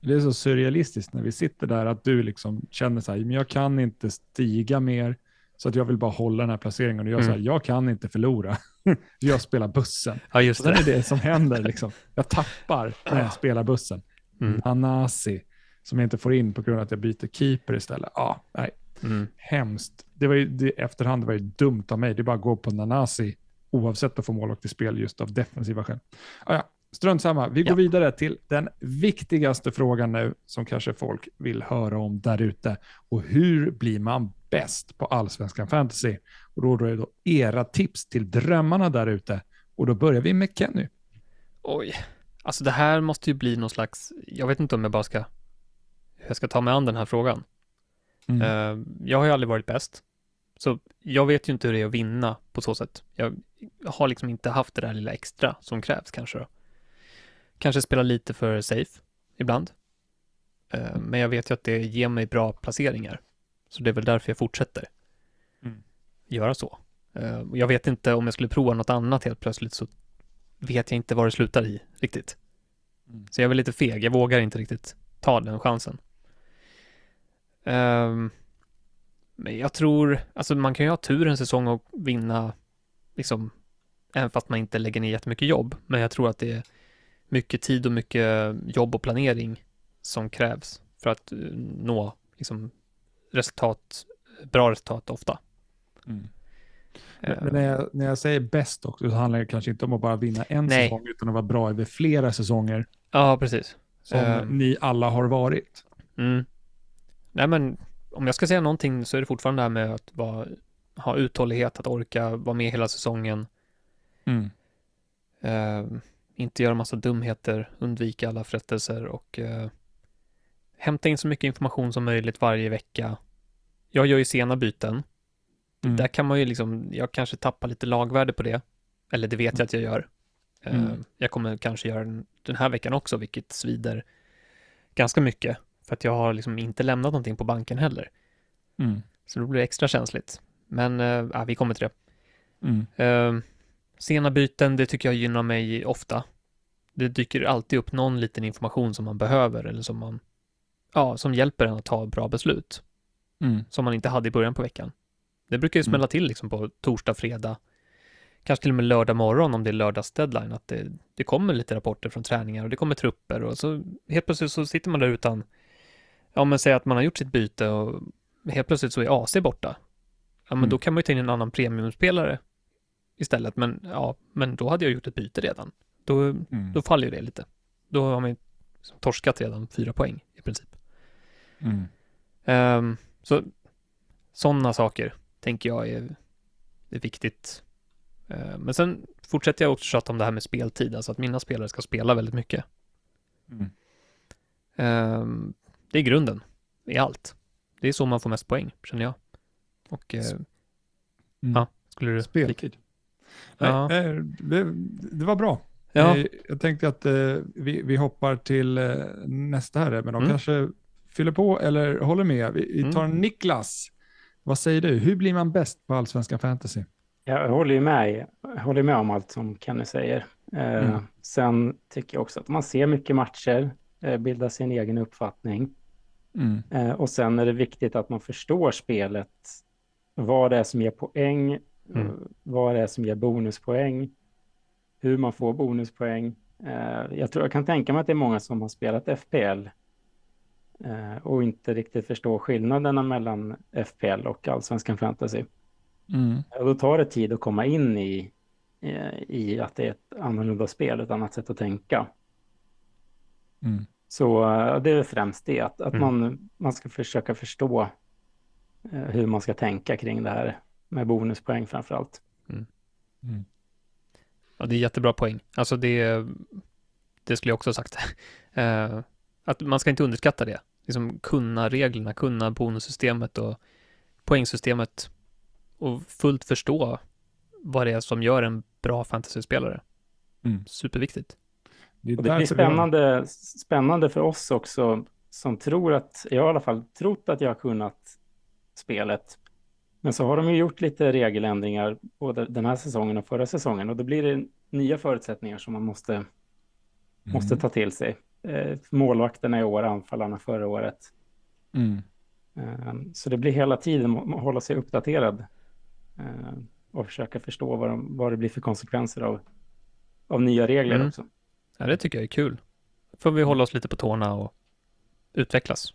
Det är så surrealistiskt när vi sitter där att du liksom känner så här, men jag kan inte stiga mer så att jag vill bara hålla den här placeringen och jag Mm. säger, jag kan inte förlora. jag spelar bussen. Ja, just Och sen det. är det som händer liksom. Jag tappar när jag spelar bussen. Mm. Hanasi som jag inte får in på grund av att jag byter keeper istället. Ja, nej, Mm. hemskt. Det var ju, det, efterhand var det dumt av mig. Det är bara att gå på Nanasi oavsett att få målvakt i spel just av defensiva skäl. Ah, ja, strunt samma. Vi går Ja. vidare till den viktigaste frågan nu som kanske folk vill höra om där ute. Och hur blir man bäst på allsvenskan fantasy? Och då är det då era tips till drömmarna där ute. Och då börjar vi med Kenny. Oj, alltså det här måste ju bli någon slags, jag vet inte om jag bara ska, hur jag ska ta mig an den här frågan. Mm. Eh, jag har ju aldrig varit bäst. Så jag vet ju inte hur det är att vinna på så sätt. Jag har liksom inte haft det där lilla extra som krävs kanske då. Kanske spela lite för safe ibland. Eh, men jag vet ju att det ger mig bra placeringar. Så det är väl därför jag fortsätter Mm. göra så. Eh, jag vet inte om jag skulle prova något annat helt plötsligt så vet jag inte vad det slutar i riktigt. Mm. Så jag är väl lite feg. Jag vågar inte riktigt ta den chansen. Ehm, Men jag tror, alltså man kan ju ha tur en säsong och vinna, liksom, även fast man inte lägger ner jättemycket jobb. Men jag tror att det är mycket tid och mycket jobb och planering som krävs för att eh, nå liksom, resultat, bra resultat ofta. Mm. Men, när, jag, när jag säger bäst också så handlar det kanske inte om att bara vinna en Nej. säsong utan att vara bra över flera säsonger Ja, precis. som Ehm. ni alla har varit. Mm. Nej, men om jag ska säga någonting så är det fortfarande det här med att vara, ha uthållighet, att orka vara med hela säsongen, Mm. eh, inte göra massa dumheter, undvika alla frestelser och eh, hämta in så mycket information som möjligt varje vecka. Jag gör ju sena byten. Mm. Där kan man ju liksom, jag kanske tappar lite lagvärde på det. Eller det vet jag att jag gör. Eh, Mm. Jag kommer kanske göra den, den här veckan också, vilket svider ganska mycket. För att jag har liksom inte lämnat någonting på banken heller. Mm. Så då blir det extra känsligt. Men eh, vi kommer till det. Mm. Sena byten, det tycker jag gynnar mig ofta. Det dyker alltid upp någon liten information som man behöver eller som man, ja, som hjälper en att ta bra beslut. Mm. Som man inte hade i början på veckan. Det brukar ju Mm. smälla till liksom på torsdag, fredag, kanske till och med lördag morgon om det är lördags deadline, att det, det kommer lite rapporter från träningar och det kommer trupper och så helt plötsligt så sitter man där utan, ja men säg att man har gjort sitt byte och helt plötsligt så är AC borta. Ja men Mm. då kan man ju ta in en annan premiumspelare istället, men ja, men då hade jag gjort ett byte redan. Då, Mm. då faller ju det lite. Då har man ju torskat redan fyra poäng i princip. Mm. Ehm, så sådana saker tänker jag är, är viktigt. Ehm, men sen fortsätter jag också tjata om det här med speltid, alltså att mina spelare ska spela väldigt mycket. Mm. Ehm, det är grunden i allt. Det är så man får mest poäng, känner jag. Och eh, Mm. ja, skulle du... Speltid. Nej, Ja. eh, det, det var bra. Ja, Eh, Jag tänkte att eh, vi, vi hoppar till eh, nästa här, men de Mm. kanske fyller på eller håller med. Vi, tar Mm. Niklas. Vad säger du? Hur blir man bäst på Allsvenskan Fantasy? Jag håller ju med, jag håller med om allt som Kenny säger. Eh, Mm. Sen tycker jag också att man ser mycket matcher, eh, bildar sin egen uppfattning. Mm. Eh, och sen är det viktigt att man förstår spelet, vad det är som ger poäng, Mm. eh, vad det är som ger bonuspoäng, hur man får bonuspoäng. Eh, jag tror jag kan tänka mig att det är många som har spelat FPL eh, och inte riktigt förstår skillnaderna mellan FPL och Allsvenskan Fantasy. Mm. Och då tar det tid att komma in i, i att det är ett annorlunda spel, ett annat sätt att tänka. Mm. Så det är främst det, att, att Mm. man, man ska försöka förstå hur man ska tänka kring det här med bonuspoäng framför allt. Mm. ja, det är jättebra poäng. Alltså det, det skulle jag också ha sagt. Eh, att man ska inte underskatta det. Liksom kunna reglerna, kunna bonussystemet och poängsystemet och fullt förstå vad det är som gör en bra fantasyspelare. Mm. Superviktigt. Det, det blir spännande, spännande för oss också som tror att, jag har i alla fall trott att jag har kunnat spelet. Men så har de ju gjort lite regeländringar både den här säsongen och förra säsongen och då blir det nya förutsättningar som man måste, måste Mm. ta till sig. Eh, målvakterna i år, anfallarna förra året. Mm. Eh, så det blir hela tiden att hålla sig uppdaterad eh, och försöka förstå vad, de, vad det blir för konsekvenser av, av nya regler Mm. också. Ja, det tycker jag är kul. Får vi hålla oss lite på tårna och utvecklas.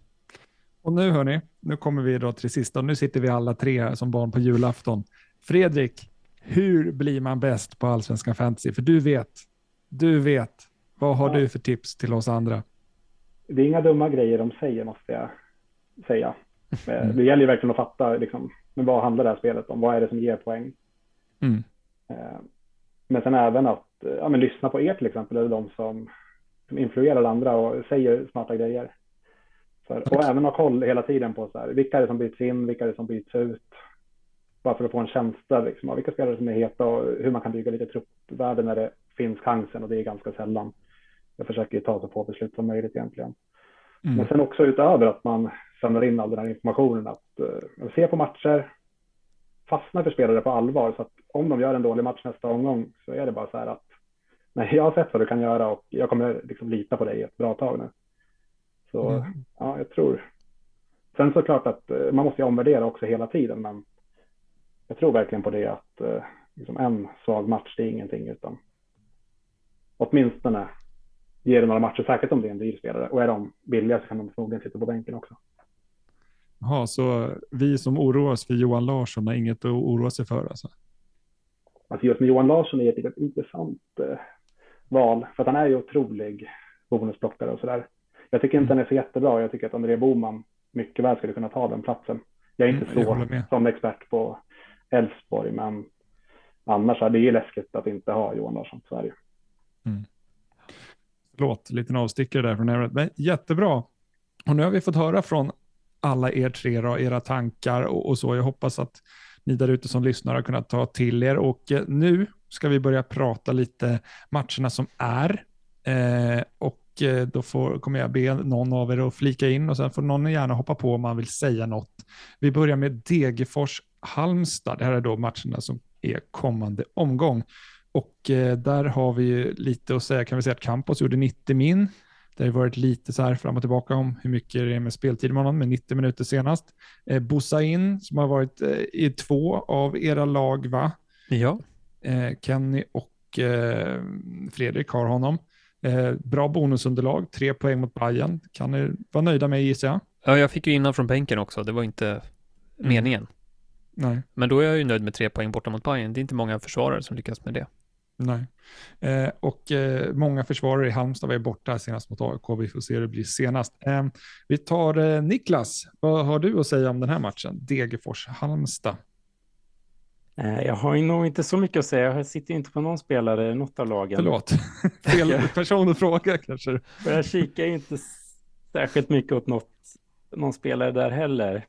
Och nu hörni, nu kommer vi då till det sista och nu sitter vi alla tre här som barn på julafton. Fredrik, hur blir man bäst på Allsvenskan Fantasy? För du vet, du vet. Vad har Ja. du för tips till oss andra? Det är inga dumma grejer de säger måste jag säga. Eh, Mm. Det gäller ju verkligen att fatta liksom, men vad handlar det här spelet om? Vad är det som ger poäng? Mm. Eh, Men sen även att eh, ja, lyssna på er till exempel, eller de som, som influerar andra och säger smarta grejer. Här, och även ha koll hela tiden på så här, vilka är det som byts in, vilka är det som byts ut. Bara för att få en känsla liksom, av vilka spelare som är heta och hur man kan bygga lite truppvärde när det finns chansen och det är ganska sällan. Jag försöker ju ta så få beslut som möjligt egentligen. Mm. Men sen också utöver att man samlar in all den här informationen, att uh, se på matcher, fastna för spelare på allvar. Så att om de gör en dålig match nästa omgång så är det bara så här att nej, jag har sett vad du kan göra och jag kommer liksom lita på dig ett bra tag nu. Så Mm. ja, jag tror. sen såklart att eh, man måste ju omvärdera också hela tiden, men jag tror verkligen på det att eh, liksom en svag match, det är ingenting, utan åtminstone ger det några matcher, säkert om det är en dyr spelare. Och är de billiga så kan de förmodligen sitta på bänken också. Ja, så vi som oroar oss för Johan Larsson har inget att oroa sig för alltså? Alltså just med Johan Larsson är det ett intressant eh, val, för att han är ju otrolig bonusplockare och sådär. Jag tycker inte mm. han är så jättebra. Jag tycker att André Boman mycket väl skulle kunna ta den platsen. Jag är inte mm, så som expert på Elfsborg, men annars är det ju läskigt att inte ha Johan Larsson Sverige. Mm. Förlåt, liten avstickare där från Everett, men jättebra. Och nu har vi fått höra från alla er tre, då, era tankar och, och så. Jag hoppas att ni där ute som lyssnar har kunnat ta till er och eh, nu ska vi börja prata lite matcherna som är. Eh, och då får, kommer jag be någon av er att flika in och sen får någon gärna hoppa på om man vill säga något. Vi börjar med Degerfors Halmstad. Det här är då matcherna som är kommande omgång. Och eh, där har vi lite att säga, kan vi säga att Campos gjorde 90 min. Det har varit lite så här fram och tillbaka om hur mycket det är med speltid med honom, med 90 minuter senast. Eh, Bosain som har varit eh, i två av era lag, va? Ja. Eh, Kenny och eh, Fredrik har honom. Eh, bra bonusunderlag, tre poäng mot Bayern. Kan ni vara nöjda med gissar jag? Ja, jag fick ju innan från bänken också. Det var inte mm. meningen. Nej. Men då är jag ju nöjd med tre poäng borta mot Bayern. Det är inte många försvarare som lyckas med det. Nej. Eh, och eh, många försvarare i Halmstad var ju borta senast mot AIK. Vi får se hur det blir senast. Eh, vi tar eh, Niklas. Vad har du att säga om den här matchen? Degerfors-Halmstad. Eh, jag har nog inte så mycket att säga. Jag sitter inte på någon spelare i något av lagen. Förlåt. Fel person att fråga kanske. jag kikar inte särskilt mycket åt något, någon spelare där heller.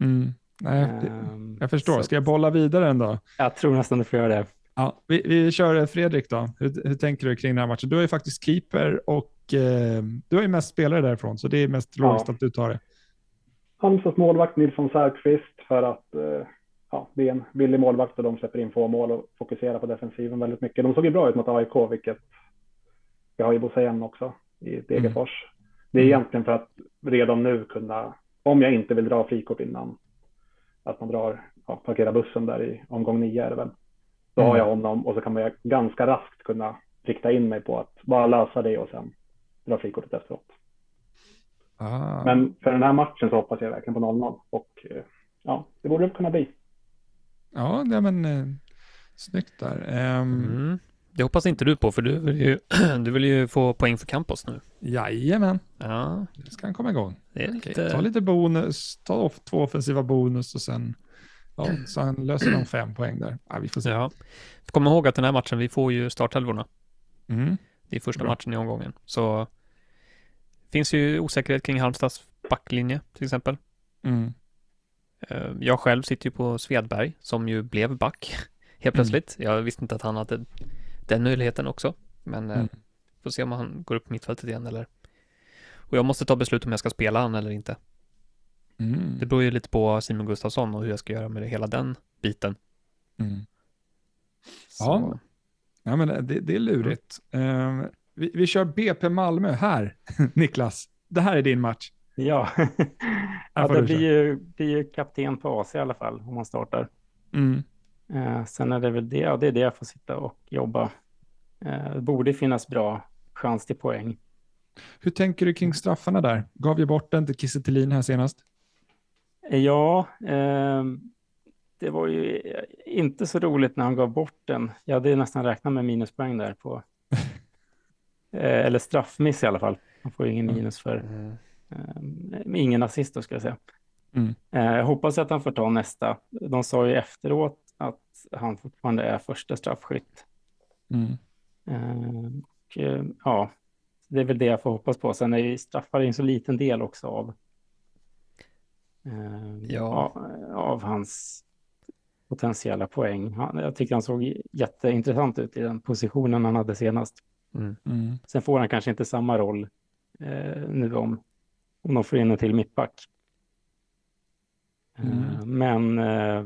Mm. Nej, um, jag förstår. Ska jag bolla vidare ändå? Jag tror nästan du får göra det. Ja, vi, vi kör Fredrik då. Hur, hur, tänker du kring den här matchen? Du är ju faktiskt keeper och eh, du har ju mest spelare därifrån, så det är mest logiskt ja. att du tar det. Halmstads målvakt Nilsson Särkvist för att eh, ja, det är en billig målvakt och de släpper in få mål och fokuserar på defensiven väldigt mycket. De såg ju bra ut mot AIK, vilket vi har ju Bosse också i Degerfors. Mm. Det är mm. egentligen för att redan nu kunna, om jag inte vill dra frikort innan, att man drar, ja, parkerar bussen där i omgång nio är det väl. Då mm. har jag honom och så kan man ganska raskt kunna rikta in mig på att bara lösa det och sen dra frikortet efteråt. Ah. Men för den här matchen så hoppas jag verkligen på 0-0 och eh, ja, det borde kunna bli. Ja, det men eh, snyggt där. Um... Mm. Det hoppas inte du på, för du vill ju, du vill ju få poäng för Campos nu. Jajamän. Ja. Det ska han komma igång. Det är lite... Ta lite bonus, ta två offensiva bonus och sen Ja, så han löser de fem poäng där. Ja, vi får se. Ja. Kom ihåg att den här matchen, vi får ju startelvorna. Mm. Det är första Bra. matchen i omgången. Så finns ju osäkerhet kring Halmstads backlinje till exempel. Mm. Eh, jag själv sitter ju på Svedberg som ju blev back helt mm. plötsligt. Mm. Jag visste inte att han hade den möjligheten också. Men eh, mm. får se om han går upp mittfältet igen eller. Och jag måste ta beslut om jag ska spela han eller inte. Mm. Det beror ju lite på Simon Gustafsson och hur jag ska göra med det, hela den biten. Mm. Ja. ja, men det, det är lurigt. Uh, vi, vi kör BP Malmö här, Niklas. Det här är din match. Ja, ja det blir ju, blir ju kapten på AC i alla fall om man startar. Mm. Uh, sen är det väl det, ja, det är det jag får sitta och jobba. Uh, det borde finnas bra chans till poäng. Hur tänker du kring straffarna där? Gav ju bort den till Kiese här senast. Ja, eh, det var ju inte så roligt när han gav bort den. Jag hade nästan räknat med minuspoäng där på, eh, eller straffmiss i alla fall. Han får ju ingen minus för, eh, ingen assist då ska jag säga. Mm. Eh, jag hoppas att han får ta nästa. De sa ju efteråt att han fortfarande är första straffskytt. Mm. Eh, och, ja, det är väl det jag får hoppas på. Sen är ju straffar en så liten del också av ja. av hans potentiella poäng. jag tycker han såg jätteintressant ut i den positionen han hade senast. Mm. Mm. Sen får han kanske inte samma roll eh, nu om, om de får in en till mittback. Eh, mm. men eh,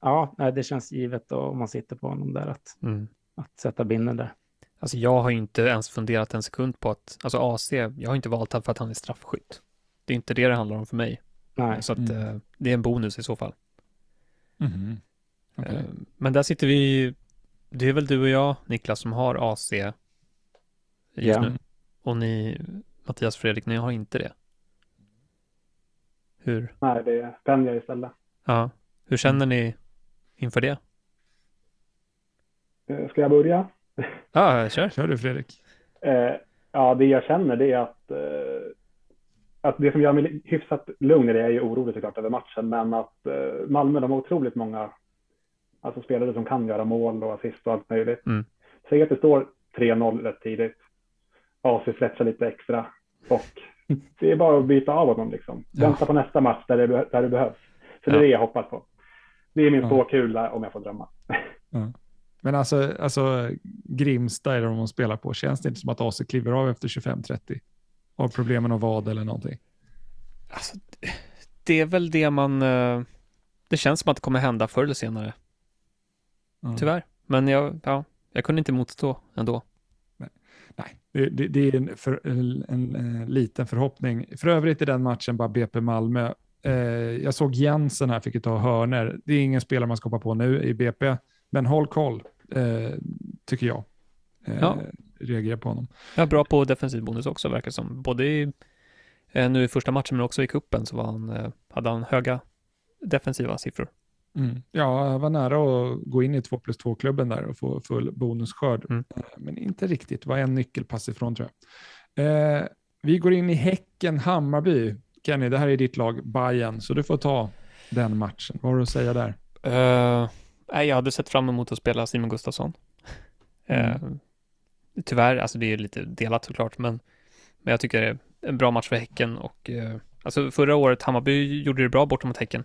ja, det känns givet då, om man sitter på honom där att, mm. att sätta binden där. Alltså jag har inte ens funderat en sekund på att, alltså AC, jag har inte valt honom för att han är straffskytt. Det är inte det det handlar om för mig. Nej. Så att, mm. det är en bonus i så fall. Mm. Okay. Men där sitter vi, det är väl du och jag, Niklas, som har AC just yeah. nu. Och ni, Mattias och Fredrik, ni har inte det. Hur? Nej, det är Penja istället. Ja. Hur känner ni inför det? Eh, ska jag börja? Ja, kör. Kör du Fredrik. Eh, ja, det jag känner det är att, eh, att det som gör mig hyfsat lugn är det, jag är orolig såklart över matchen, men att Malmö, de har otroligt många alltså spelare som kan göra mål och assist och allt möjligt. Mm. Säg att det står 3-0 rätt tidigt. AC stretchar lite extra och det är bara att byta av honom liksom. Vänta ja. på nästa match där det, där det behövs. Så det är det jag hoppas på. Det är min ja. ståkula om jag får drömma. Ja. Men alltså, alltså Grimsta är de spelar på. Känns det inte som att AC kliver av efter 25-30? Har problem med någon vad eller någonting? Alltså, det är väl det man... Eh, det känns som att det kommer hända förr eller senare. Mm. Tyvärr. Men jag, ja, jag kunde inte motstå ändå. Det, det, det, är en, för, en, en, en, liten förhoppning. För övrigt är den matchen bara BP Malmö. Eh, jag såg Jensen här, fick ta hörner. Det är ingen spelare man ska hoppa på nu i BP, men håll koll, eh, tycker jag. Eh, ja. Reagerar på honom. Ja, bra på defensiv bonus också, verkar som. Både i, eh, nu i första matchen, men också i kuppen så var han, eh, hade han höga defensiva siffror. Mm. Ja, jag var nära att gå in i 2 plus 2-klubben där och få full bonusskörd. Mm. Eh, men inte riktigt, var en nyckelpass ifrån tror jag. Eh, vi går in i Häcken-Hammarby. Kenny, det här är ditt lag, Bayern, så du får ta den matchen. Vad har du att säga där? Uh, jag hade sett fram emot att spela Simon Gustafsson. Mm. Uh, tyvärr, alltså det är lite delat såklart, men, men jag tycker det är en bra match för Häcken och uh, alltså förra året, Hammarby gjorde det bra bortom mot Häcken.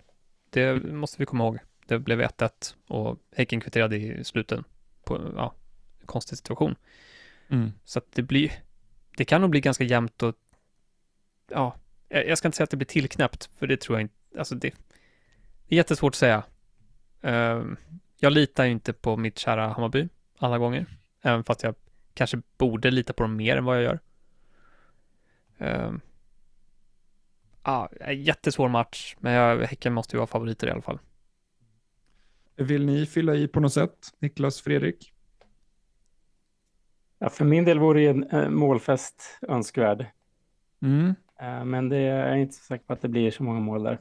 Det måste vi komma ihåg. Det blev 1-1 och Häcken kvitterade i sluten på ja, konstig situation. Mm. Så att det blir, det kan nog bli ganska jämnt och ja, jag ska inte säga att det blir tillknäppt, för det tror jag inte, alltså det, det är jättesvårt att säga. Uh, jag litar inte på mitt kära Hammarby alla gånger, även fast jag kanske borde lita på dem mer än vad jag gör. Uh, ja, jättesvår match, men jag, Häcken måste ju vara favoriter i alla fall. Vill ni fylla i på något sätt, Niklas, Fredrik? Ja, för min del vore en äh, målfest önskvärd. Mm. Äh, men det är jag inte så säker på att det blir så många mål där.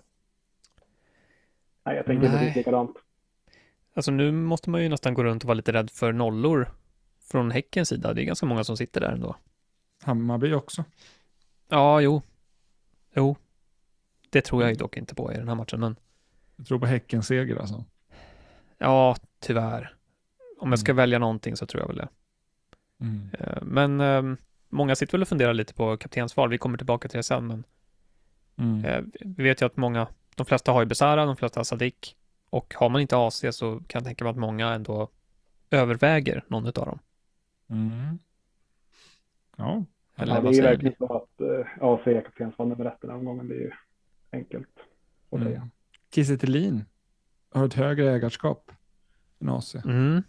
Nej, jag tänker precis likadant. Alltså nu måste man ju nästan gå runt och vara lite rädd för nollor från Häckens sida. Det är ganska många som sitter där ändå. Hammarby också. Ja, jo. Jo, det tror jag dock inte på i den här matchen, men... Du tror på Häckens seger alltså? Ja, tyvärr. Om jag ska mm. välja någonting så tror jag väl det. Mm. Eh, men um, många sitter väl och funderar lite på kaptensval. Vi kommer tillbaka till det sen, men mm. uh, vi vet ju att många, de flesta har ju Besara, de flesta har Sadik och har man inte AC så kan jag tänka mig att många ändå överväger någon av dem. Mm. Ja. Eller ja, det är ju verkligen så att uh, AC är kaptensval nummer ett den här omgången. Det är ju enkelt att mm. säga. Kiese har ett högre ägarskap än AC. Mm.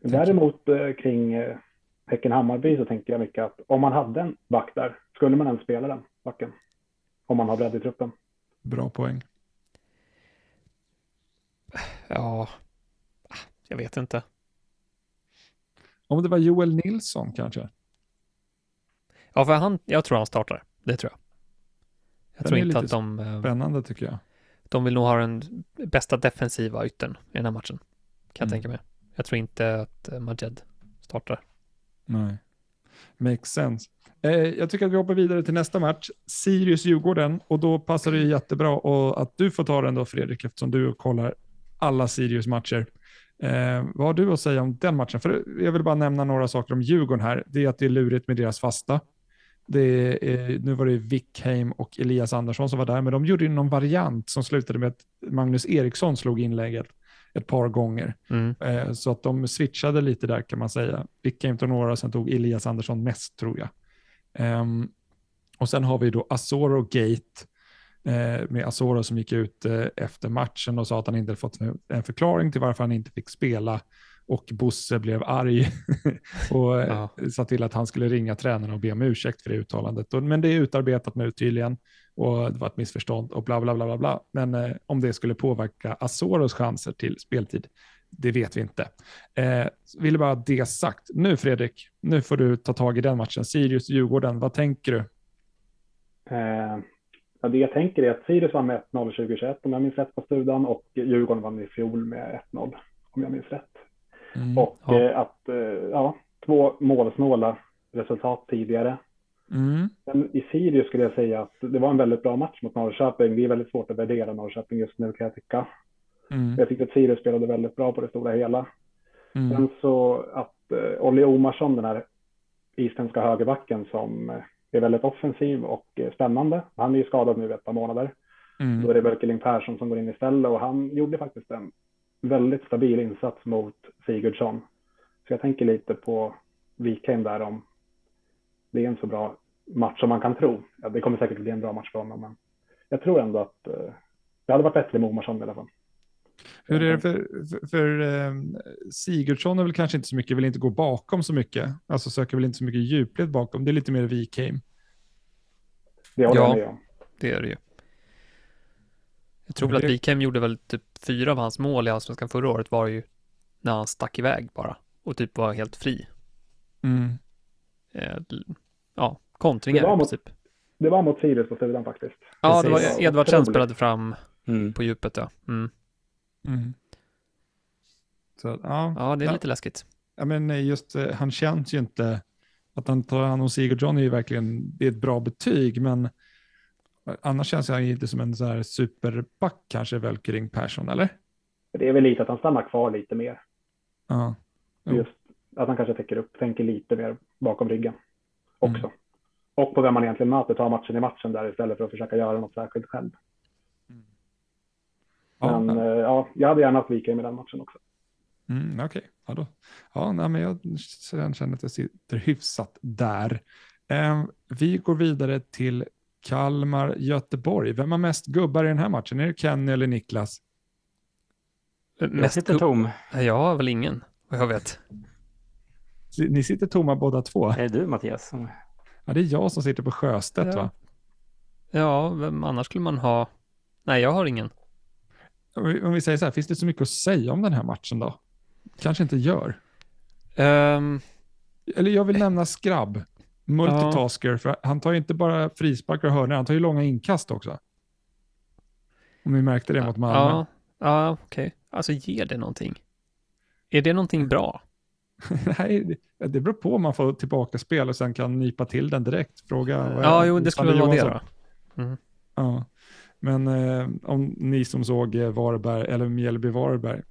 Däremot eh, kring eh, Häcken-Hammarby så tänkte jag mycket att om man hade en back där, skulle man ens spela den backen? Om man har bredd i truppen. Bra poäng. Ja, jag vet inte. Om det var Joel Nilsson kanske? Ja, för han, jag tror han startar. Det tror jag. Jag tror inte att de... Eh, spännande tycker jag. De vill nog ha den bästa defensiva yttern i den här matchen. Kan mm. jag tänka mig. Jag tror inte att eh, Majed startar. Nej. Makes sense. Eh, jag tycker att vi hoppar vidare till nästa match. Sirius-Djurgården. Och då passar det jättebra och att du får ta den då Fredrik, eftersom du kollar alla Sirius-matcher. Eh, vad har du att säga om den matchen? För jag vill bara nämna några saker om Djurgården här. Det är att det är lurigt med deras fasta. Det är, nu var det Wickheim och Elias Andersson som var där, men de gjorde någon variant som slutade med att Magnus Eriksson slog inlägget ett par gånger. Mm. Eh, så att de switchade lite där kan man säga. Wickheim tog några, sen tog Elias Andersson mest tror jag. Um, och sen har vi då Asoro Gate eh, med Asoro som gick ut eh, efter matchen och sa att han inte fått en förklaring till varför han inte fick spela. Och Bosse blev arg och Ja. sa till att han skulle ringa tränarna och be om ursäkt för det uttalandet. Men det är utarbetat nu tydligen och det var ett missförstånd och bla bla bla bla bla. Men eh, om det skulle påverka Azoros chanser till speltid, det vet vi inte. Eh, ville bara ha det sagt. Nu Fredrik, nu får du ta tag i den matchen. Sirius-Djurgården, vad tänker du? Eh, ja, det jag tänker är att Sirius vann med 1-0 2021 om jag minns rätt på Studan och Djurgården vann i fjol med 1-0 om jag minns rätt. Mm. Och Ja. eh, att, eh, ja, två målsnåla resultat tidigare. Mm. Men i Sirius skulle jag säga att det var en väldigt bra match mot Norrköping. Det är väldigt svårt att värdera Norrköping just nu kan jag tycka. Mm. Jag tyckte att Sirius spelade väldigt bra på det stora hela. Mm. Sen så att eh, Olli Omarsson, den här isländska högerbacken som eh, är väldigt offensiv och spännande. Han är ju skadad nu ett par månader. Då Mm. är det Berkeling Persson som går in istället och han gjorde faktiskt en väldigt stabil insats mot Sigurdsson. Så jag tänker lite på Wikheim där om det är en så bra match som man kan tro. Ja, det kommer säkert bli en bra match för honom, men jag tror ändå att eh, det hade varit bättre med Omarsson i alla fall. Hur är det för, för, för eh, Sigurdsson är väl kanske inte så mycket, vill inte gå bakom så mycket, alltså söker väl inte så mycket djupled bakom, det är lite mer Wikheim. Det håller Ja. jag med om. Det är det ju. Jag tror väl att Wikheim gjorde väl typ fyra av hans mål i Allsvenskan förra året var ju när han stack iväg bara och typ var helt fri. Mm. Eh, ja, kontringar Det var i mot- princip. Det var mot Sirius på sidan faktiskt. Ja, det var Precis. Edvardsen spelade fram Mm. på djupet ja. Mm. Mm. Så, ja, Ja, det är Ja. lite läskigt. ja, men eh, just eh, han känns ju inte, att han tar hand om Sigurdsson är ju verkligen, det är ett bra betyg, men annars känns han inte som en så här superback kanske, Välkering Persson, eller? Det är väl lite att han stannar kvar lite mer. Ja. Just att han kanske täcker upp, tänker lite mer bakom ryggen också. Mm. Och på vem man egentligen möter, tar matchen i matchen där istället för att försöka göra något särskilt själv. Ja, Men ja. eh, ja, jag hade gärna haft Wikheim i den matchen också. Mm, Okej, ja då. Ja, nej, men jag känner att jag sitter hyfsat där. Eh, vi går vidare till Kalmar-Göteborg. Vem har mest gubbar i den här matchen? Är det Kenny eller Niklas? Jag Mest sitter tom. Jag har väl ingen, vad jag vet. Ni sitter tomma båda två. Är det du Mattias? som- Ja, det är jag som sitter på Sjöstedt Ja. va? Ja, vem annars skulle man ha? Nej, jag har ingen. Om vi, säger så här, finns det så mycket att säga om den här matchen då? Kanske inte gör. Ehm, Eller jag vill nämna Skrabb. Multitasker, för han tar ju inte bara frisparkar och hörnor, han tar ju långa inkast också. Om ni märkte det mot Malmö. ja, ja okej. Alltså ger det någonting? Är det någonting bra? Nej, det, beror på om man får tillbaka spel och sen kan nypa till den direkt. Fråga. är- Ja, jo, det skulle vara det då. Ja. Men eh, om ni som såg eh, Varberg, eller Mjällby-Varberg,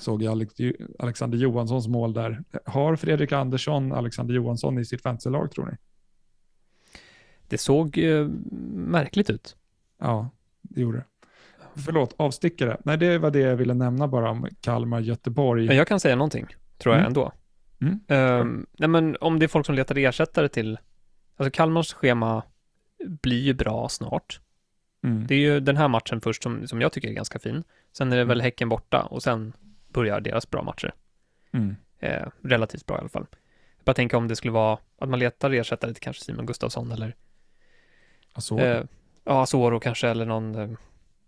såg Alex, Alexander Johanssons mål där. Har Fredrik Andersson Alexander Johansson i sitt fantasylag tror ni? Det såg eh, märkligt ut. Ja, det gjorde det. Förlåt, avstickare. Nej, det var det jag ville nämna bara om Kalmar-Göteborg. Men jag kan säga någonting, tror jag Mm. ändå. Mm. Ehm, nej, men om det är folk som letar ersättare till... Alltså Kalmars schema blir ju bra snart. Mm. Det är ju den här matchen först som, som jag tycker är ganska fin. Sen är det väl Häcken borta och sen börjar deras bra matcher. Mm. Eh, relativt bra i alla fall. Jag bara tänker om det skulle vara att man letar ersättare till kanske Simon Gustafsson eller Alltså, eh, ja, Asoro kanske eller någon, eh,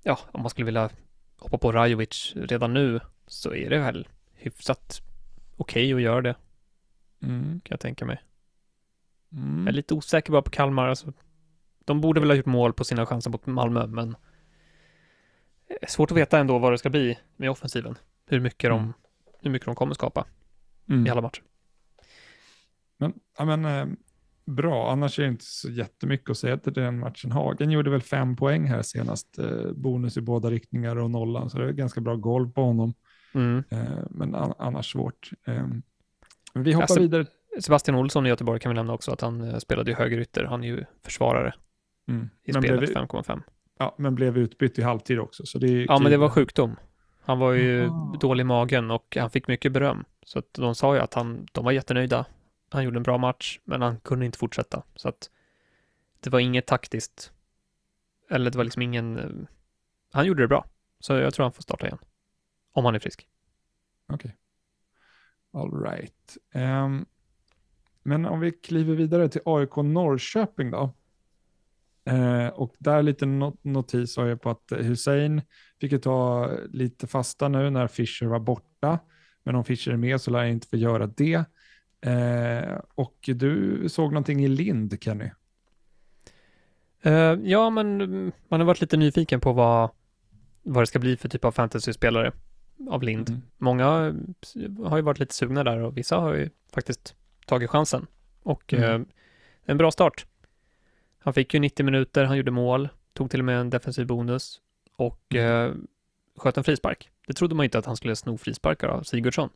ja, om man skulle vilja hoppa på Rajovic redan nu så är det väl hyfsat okej att göra det, mm. kan jag tänka mig. Mm. Jag är lite osäker bara på Kalmar, alltså, de borde väl ha gjort mål på sina chanser mot Malmö, men är svårt att veta ändå vad det ska bli med offensiven. Hur mycket, Mm. de, hur mycket de kommer skapa Mm. i alla matcher. Men, ja, men eh, bra, annars är det inte så jättemycket att säga till den matchen. Hagen gjorde väl fem poäng här senast, eh, bonus i båda riktningar och nollan, så det är ganska bra golv på honom. Mm. Eh, men an annars svårt. Eh, men vi hoppar Alltså- vidare. Sebastian Olsson i Göteborg kan vi nämna också att han eh, spelade ju högerytter. Han är ju försvarare Mm. i Men, spelet blev, 5,5. ja, men blev utbytt i halvtid också. Så det är Ja, men det var sjukdom. Han var ju Jaha. dålig i magen och han fick mycket beröm. Så att de sa ju att han, de var jättenöjda. Han gjorde en bra match, men han kunde inte fortsätta. Så att det var inget taktiskt. Eller det var liksom ingen... eh, Han gjorde det bra. Så jag tror han får starta igen. Om han är frisk. Okej. All right. Um, men om vi kliver vidare till AIK Norrköping då. Uh, och där lite not notis har jag på att Hussein fick ju ta lite fasta nu när Fischer var borta. Men om Fischer är med så lär jag inte få göra det. Uh, och du såg någonting i Lind, Kenny? Uh, ja, men man har varit lite nyfiken på vad, vad det ska bli för typ av fantasyspelare av Lind. Mm. Många har ju varit lite sugna där och vissa har ju faktiskt tagit chansen. Och mm. eh, en bra start. Han fick ju 90 minuter, han gjorde mål, tog till och med en defensiv bonus och eh, sköt en frispark. Det trodde man inte att han skulle sno frisparkar av Sigurdsson.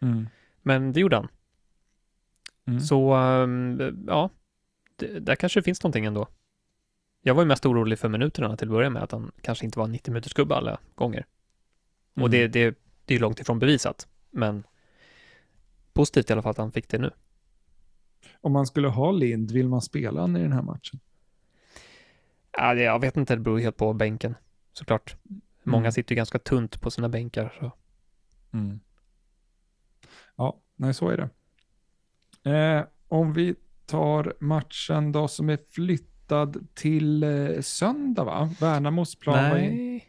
Mm. Men det gjorde han. Mm. Så um, ja, det, där kanske det finns någonting ändå. Jag var ju mest orolig för minuterna till att börja med, att han kanske inte var 90 minuters gubbe alla gånger. Mm. Och det, det, det är långt ifrån bevisat, men positivt i alla fall att han fick det nu. Om man skulle ha Lind, vill man spela han i den här matchen? Ja, jag vet inte, det beror helt på bänken såklart. Många mm. sitter ju ganska tunt på sina bänkar. Så. Mm. Ja, nej så är det. Eh, om vi tar matchen då som är flyttad till eh, söndag va? Värnamos plan Nej.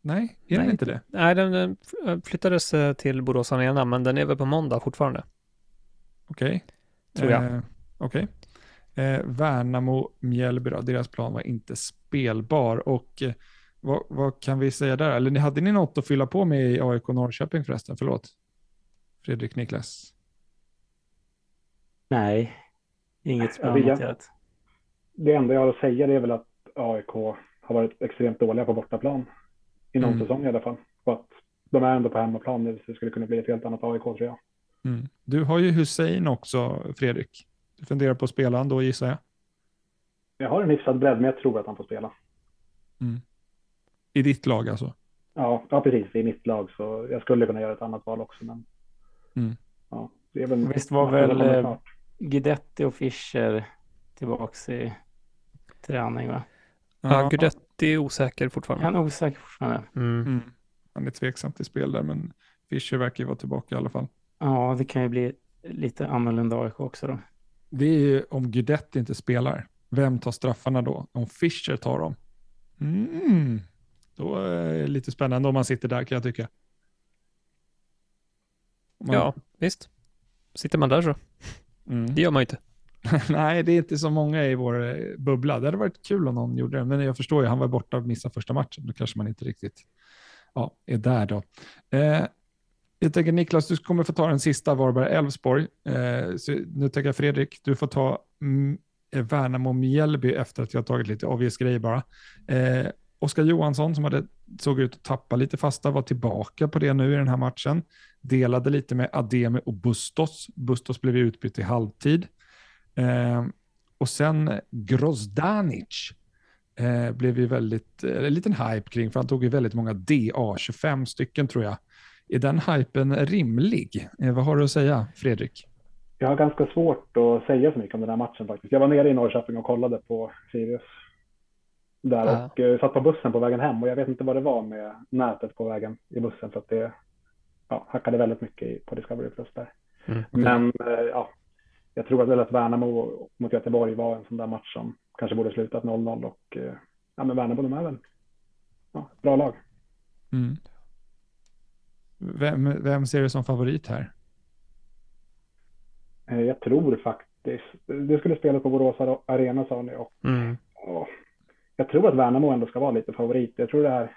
Nej, är den inte det? Nej, den flyttades eh, till Borås Arena, men den är väl på måndag fortfarande. Okej. Okay. Tror jag. Eh, Okej. Okay. Eh, Värnamo, Mjällby, deras plan var inte spelbar. Och eh, vad, vad, kan vi säga där? Eller hade ni något att fylla på med i AIK Norrköping förresten? Förlåt. Fredrik Niklas. Nej, inget jag Det enda jag har att säga är väl att AIK har varit extremt dåliga på bortaplan i någon mm. säsong i alla fall. Och att de är ändå på hemmaplan nu, så det skulle kunna bli ett helt annat AIK tror jag. Mm. Du har ju Hussein också, Fredrik. Du funderar på att spela han då gissar jag? Jag har en hyfsad bredd, men jag tror att han får spela. Mm. I ditt lag alltså? Ja, ja, precis. I mitt lag, så jag skulle kunna göra ett annat val också. Men... Mm. Ja, det är väl Visst var väl eh, Guidetti och Fischer tillbaka i träning, va? Ja, Guidetti är osäker fortfarande. Han är osäker fortfarande. Mm. Mm. Han är tveksam till spel där, men Fischer verkar ju vara tillbaka i alla fall. Ja, det kan ju bli lite annorlunda AIK också då. Det är ju om Guidetti inte spelar. Vem tar straffarna då? Om Fischer tar dem? Mm. Då är det lite spännande om man sitter där kan jag tycka. Man... Ja, visst. Sitter man där så. Mm. Det gör man ju inte. Nej, det är inte så många i vår eh, bubbla. Det hade varit kul om någon gjorde det, men jag förstår ju, han var borta och missade första matchen. Då kanske man inte riktigt ja, är där då. Eh, jag tänker Niklas, du kommer få ta den sista Varberg-Elfsborg. Eh, nu tänker jag Fredrik, du får ta mm, Värnamo-Mjällby efter att jag tagit lite obvious grejer bara. Eh, Oskar Johansson som hade, såg ut att tappa lite fasta var tillbaka på det nu i den här matchen. Delade lite med Ademi och Bustos. Bustos blev utbytt i halvtid. Eh, och sen Grozdanic eh, blev ju väldigt, eh, en liten hype kring, för han tog ju väldigt många DA, 25 stycken tror jag. Är den hypen rimlig? Eh, vad har du att säga, Fredrik? Jag har ganska svårt att säga så mycket om den här matchen faktiskt. Jag var nere i Norrköping och kollade på Sirius där ja. och uh, satt på bussen på vägen hem och jag vet inte vad det var med nätet på vägen i bussen för att det ja, hackade väldigt mycket på Discovery Plus där. Mm, okay. Men uh, ja, jag tror att, väl att Värnamo mot Göteborg var en sån där match som kanske borde slutat 0-0 och uh, ja, men Värnamo de är väl ja, bra lag. Mm. Vem, vem ser du som favorit här? Jag tror faktiskt, det skulle spela på Borås Arena sa ni och mm. åh, jag tror att Värnamo ändå ska vara lite favorit. Jag tror det här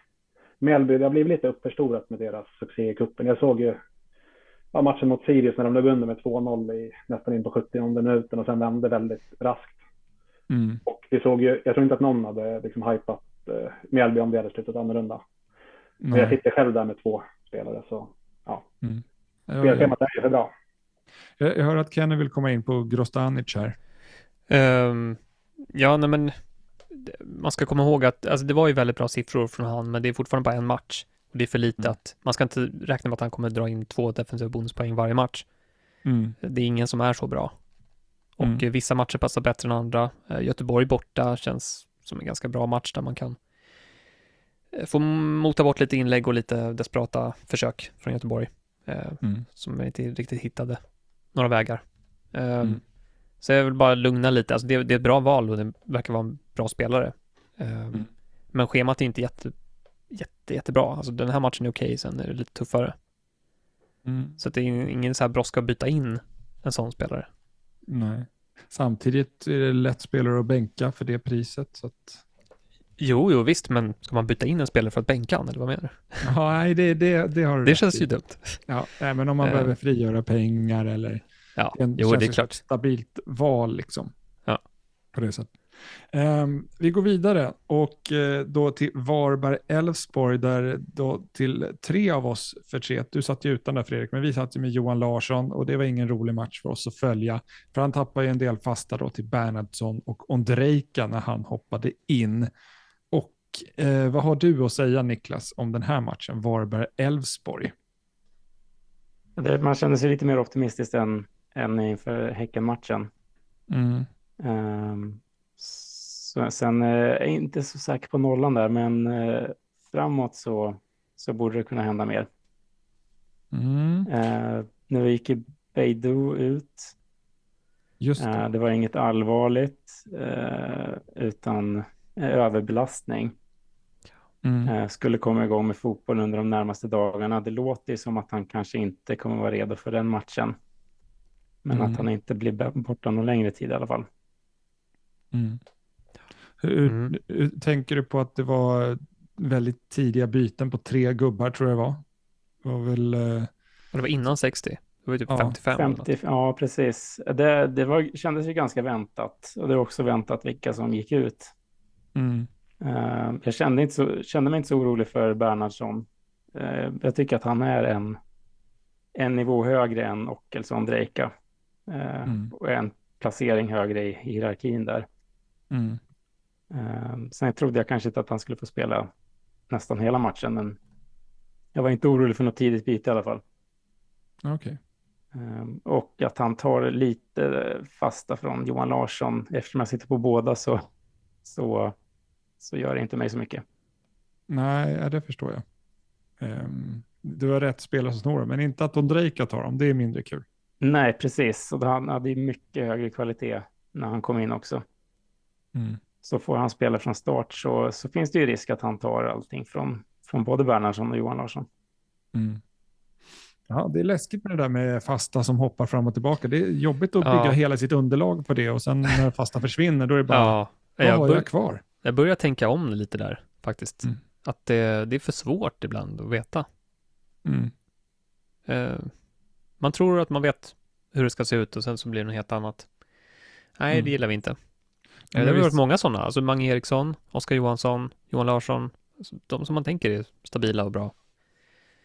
Mjällby, det har blivit lite uppförstorat med deras succé i kuppen. Jag såg ju ja, matchen mot Sirius när de låg under med 2-0 i nästan in på 70 minuten och sen vände väldigt raskt. Mm. Och vi såg ju, jag tror inte att någon hade liksom hypat eh, Mjällby om det hade slutat annorlunda. Men jag sitter själv där med två spelare så ja. Mm. Spelschemat är ju för bra. Jag, jag hör att Kenny vill komma in på Grostanic här. Um, ja, nej men man ska komma ihåg att alltså det var ju väldigt bra siffror från han, men det är fortfarande bara en match. Och det är för lite mm. att, man ska inte räkna med att han kommer dra in två defensiva bonuspoäng varje match. Mm. Det är ingen som är så bra. Och mm. vissa matcher passar bättre än andra. Eh, Göteborg borta känns som en ganska bra match där man kan eh, få mota bort lite inlägg och lite desperata försök från Göteborg. eh, mm. som inte riktigt hittade några vägar. Eh, mm. Så jag vill bara lugna lite, alltså det, det, är ett bra val och det verkar vara en bra spelare. Eh, mm. Men schemat är inte jätte, jätte, jättebra. Alltså den här matchen är okej, okay, sen är det lite tuffare. Mm. Så det är ingen så här brådska att byta in en sån spelare. Nej. Samtidigt är det lätt spelare att bänka för det priset. Så att... Jo, jo, visst, men ska man byta in en spelare för att bänka han, eller vad menar du? Ja, nej, det, det, det har du Det känns ju dumt. Ja, men om man uh, behöver frigöra pengar eller ja, det jo, det är klart. stabilt val liksom. Ja. På det sättet. Um, vi går vidare och uh, då till Varberg Elfsborg där då till tre av oss förtret. Du satt ju utan där Fredrik, men vi satt ju med Johan Larsson och det var ingen rolig match för oss att följa. För han tappade ju en del fasta då till Bernhardsson och Ondrejka när han hoppade in. Och uh, vad har du att säga Niklas om den här matchen, Varberg-Elfsborg? Man känner sig lite mer optimistisk än, än inför Häcken-matchen. Mm. Um, så, sen eh, är jag inte så säker på nollan där, men eh, framåt så, så borde det kunna hända mer. Mm. Eh, nu gick Beidou ut. Just det. Eh, det var inget allvarligt, utan överbelastning. Mm. Skulle komma igång med fotboll under de närmaste dagarna. Det låter som att han kanske inte kommer vara redo för den matchen. Men mm. att han inte blir borta någon längre tid i alla fall. Mm. Hur, mm. hur, tänker du på att det var väldigt tidiga byten på tre gubbar tror jag det var? Det var väl... Eh... Det var innan 60. Det var typ ja, 55. 50, ja, precis. Det, det var, kändes ju ganska väntat. Och det var också väntat vilka som gick ut. Mm. Uh, jag kände, inte så, kände mig inte så orolig för Bernhardsson. Uh, jag tycker att han är en, en nivå högre än Ockelsson Drejka. Uh, mm. Och en placering högre i hierarkin där. Mm. Uh, sen trodde jag kanske inte att han skulle få spela nästan hela matchen, men jag var inte orolig för något tidigt byte i alla fall. Okay. Uh, och att han tar lite fasta från Johan Larsson, eftersom jag sitter på båda så, så, så gör det inte mig så mycket. Nej, det förstår jag. Um, du har rätt spelare som snor, men inte att Ondrejka tar dem, det är mindre kul. Nej, precis. Och han hade mycket högre kvalitet när han kom in också. Mm så får han spela från start så, så finns det ju risk att han tar allting från, från både Bernhardsson och Johan Larsson. Mm. Ja, det är läskigt med det där med fasta som hoppar fram och tillbaka. Det är jobbigt att bygga ja. hela sitt underlag på det och sen när fasta försvinner då är det bara, ja, jag vad har jag kvar? Jag börjar tänka om lite där faktiskt. Mm. Att det, det, är för svårt ibland att veta. Mm. Uh, man tror att man vet hur det ska se ut och sen så blir det något helt annat. Nej, mm. det gillar vi inte. Ja, det har varit många sådana, alltså Mange Eriksson, Oskar Johansson, Johan Larsson, alltså, de som man tänker är stabila och bra.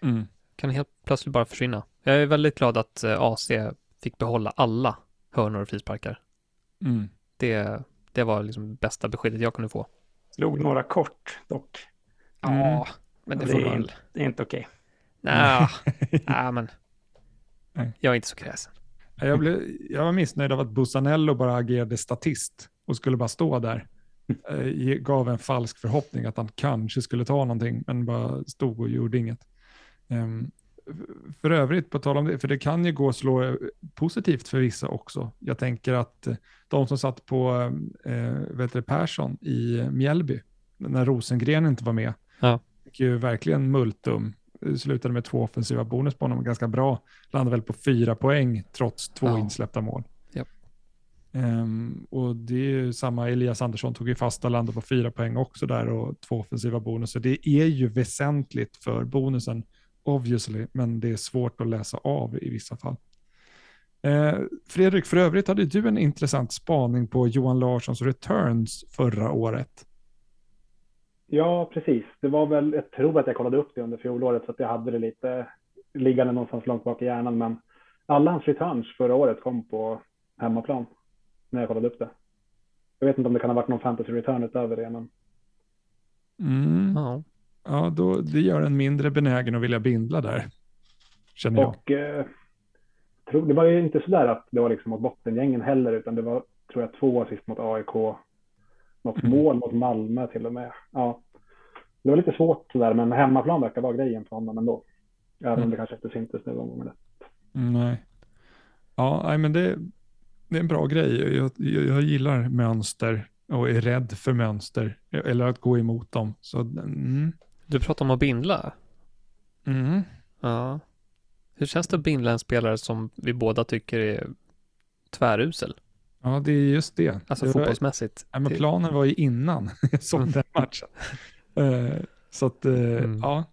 Mm. Kan helt plötsligt bara försvinna. Jag är väldigt glad att eh, AC fick behålla alla hörnor och frisparkar. Mm. Det, det var liksom bästa beskedet jag kunde få. Slog några kort dock. Ja, mm. men det, det får är, väl... Det är inte okej. Okay. Nej, nah, men jag är inte så kräsen. Jag, blev, jag var missnöjd av att Busanello bara agerade statist och skulle bara stå där. Eh, gav en falsk förhoppning att han kanske skulle ta någonting, men bara stod och gjorde inget. Um, för övrigt, på tal om det, för det kan ju gå att slå eh, positivt för vissa också. Jag tänker att eh, de som satt på eh, vet du, Persson i Mjällby, när Rosengren inte var med, ja. fick ju verkligen multum. Slutade med två offensiva bonus på honom, ganska bra. Landade väl på fyra poäng trots två ja. insläppta mål. Um, och det är ju samma, Elias Andersson tog ju fasta landet på fyra poäng också där och två offensiva bonusar. Det är ju väsentligt för bonusen, obviously, men det är svårt att läsa av i vissa fall. Uh, Fredrik, för övrigt hade du en intressant spaning på Johan Larssons returns förra året. Ja, precis. Det var väl, jag tror att jag kollade upp det under fjolåret så att jag hade det lite liggande någonstans långt bak i hjärnan, men alla hans returns förra året kom på hemmaplan när jag kollade upp det. Jag vet inte om det kan ha varit någon fantasy return utöver det. Men... Mm. Ja, ja då, det gör en mindre benägen att vilja bindla där. Känner jag. Och eh, tror, det var ju inte sådär att det var liksom mot bottengängen heller, utan det var tror jag två assist mot AIK. Något mm. mål mot Malmö till och med. Ja. Det var lite svårt sådär, men hemmaplan verkar vara grejen för honom ändå. Även mm. om det kanske inte syntes nu omgången mm, Nej. Ja, nej, men det, det är en bra grej. Jag, jag, jag, gillar mönster och är rädd för mönster eller att gå emot dem. Så, mm. Du pratar om att bindla. Mm. Ja. Hur känns det att bindla en spelare som vi båda tycker är tvärusel? Ja, det är just det. Alltså det fotbollsmässigt. ja, men planen var ju innan jag såg mm. den matchen. Uh, så att, uh, mm. ja,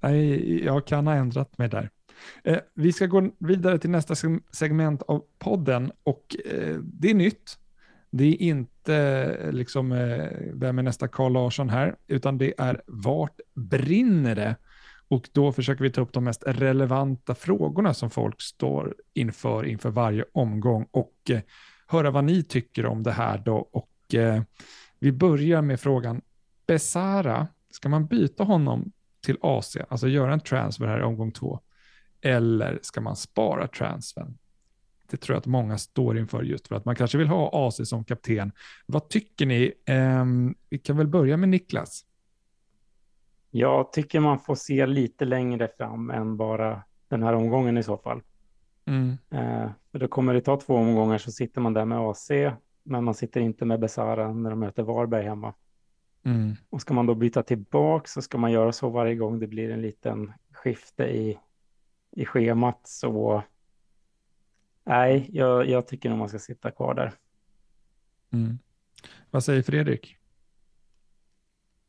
Nej, jag kan ha ändrat mig där. Uh, vi ska gå vidare till nästa segment av podden och det är nytt. Det är inte liksom, vem är nästa Carl Larsson här, utan det är vart brinner det? Och då försöker vi ta upp de mest relevanta frågorna som folk står inför inför varje omgång och höra vad ni tycker om det här då. Och eh, vi börjar med frågan, Besara, ska man byta honom till AC, alltså göra en transfer här i omgång två, eller ska man spara transfern? Det tror jag att många står inför just för att man kanske vill ha AC som kapten. Vad tycker ni? Eh, vi kan väl börja med Niklas. Jag tycker man får se lite längre fram än bara den här omgången i så fall. Mm. Eh, för då kommer det ta två omgångar så sitter man där med AC, men man sitter inte med Besara när de möter Varberg hemma. Mm. Och ska man då byta tillbaka så ska man göra så varje gång det blir en liten skifte i, i schemat. Så nej, jag, jag tycker nog man ska sitta kvar där. Mm. Vad säger Fredrik?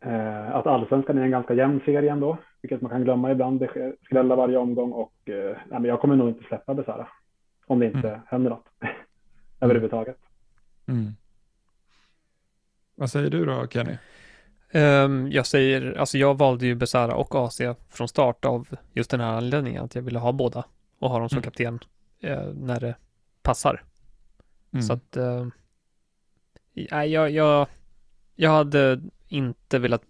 Eh, att allsvenskan är en ganska jämn serie ändå, vilket man kan glömma ibland. Det skrällar varje omgång och eh, nej, men jag kommer nog inte släppa Besara om det inte mm. händer något överhuvudtaget. Mm. Vad säger du då Kenny? Um, jag säger, alltså jag valde ju Besara och AC från start av just den här anledningen att jag ville ha båda och ha dem som mm. kapten uh, när det passar. Mm. Så att, uh, jag, jag, jag hade inte velat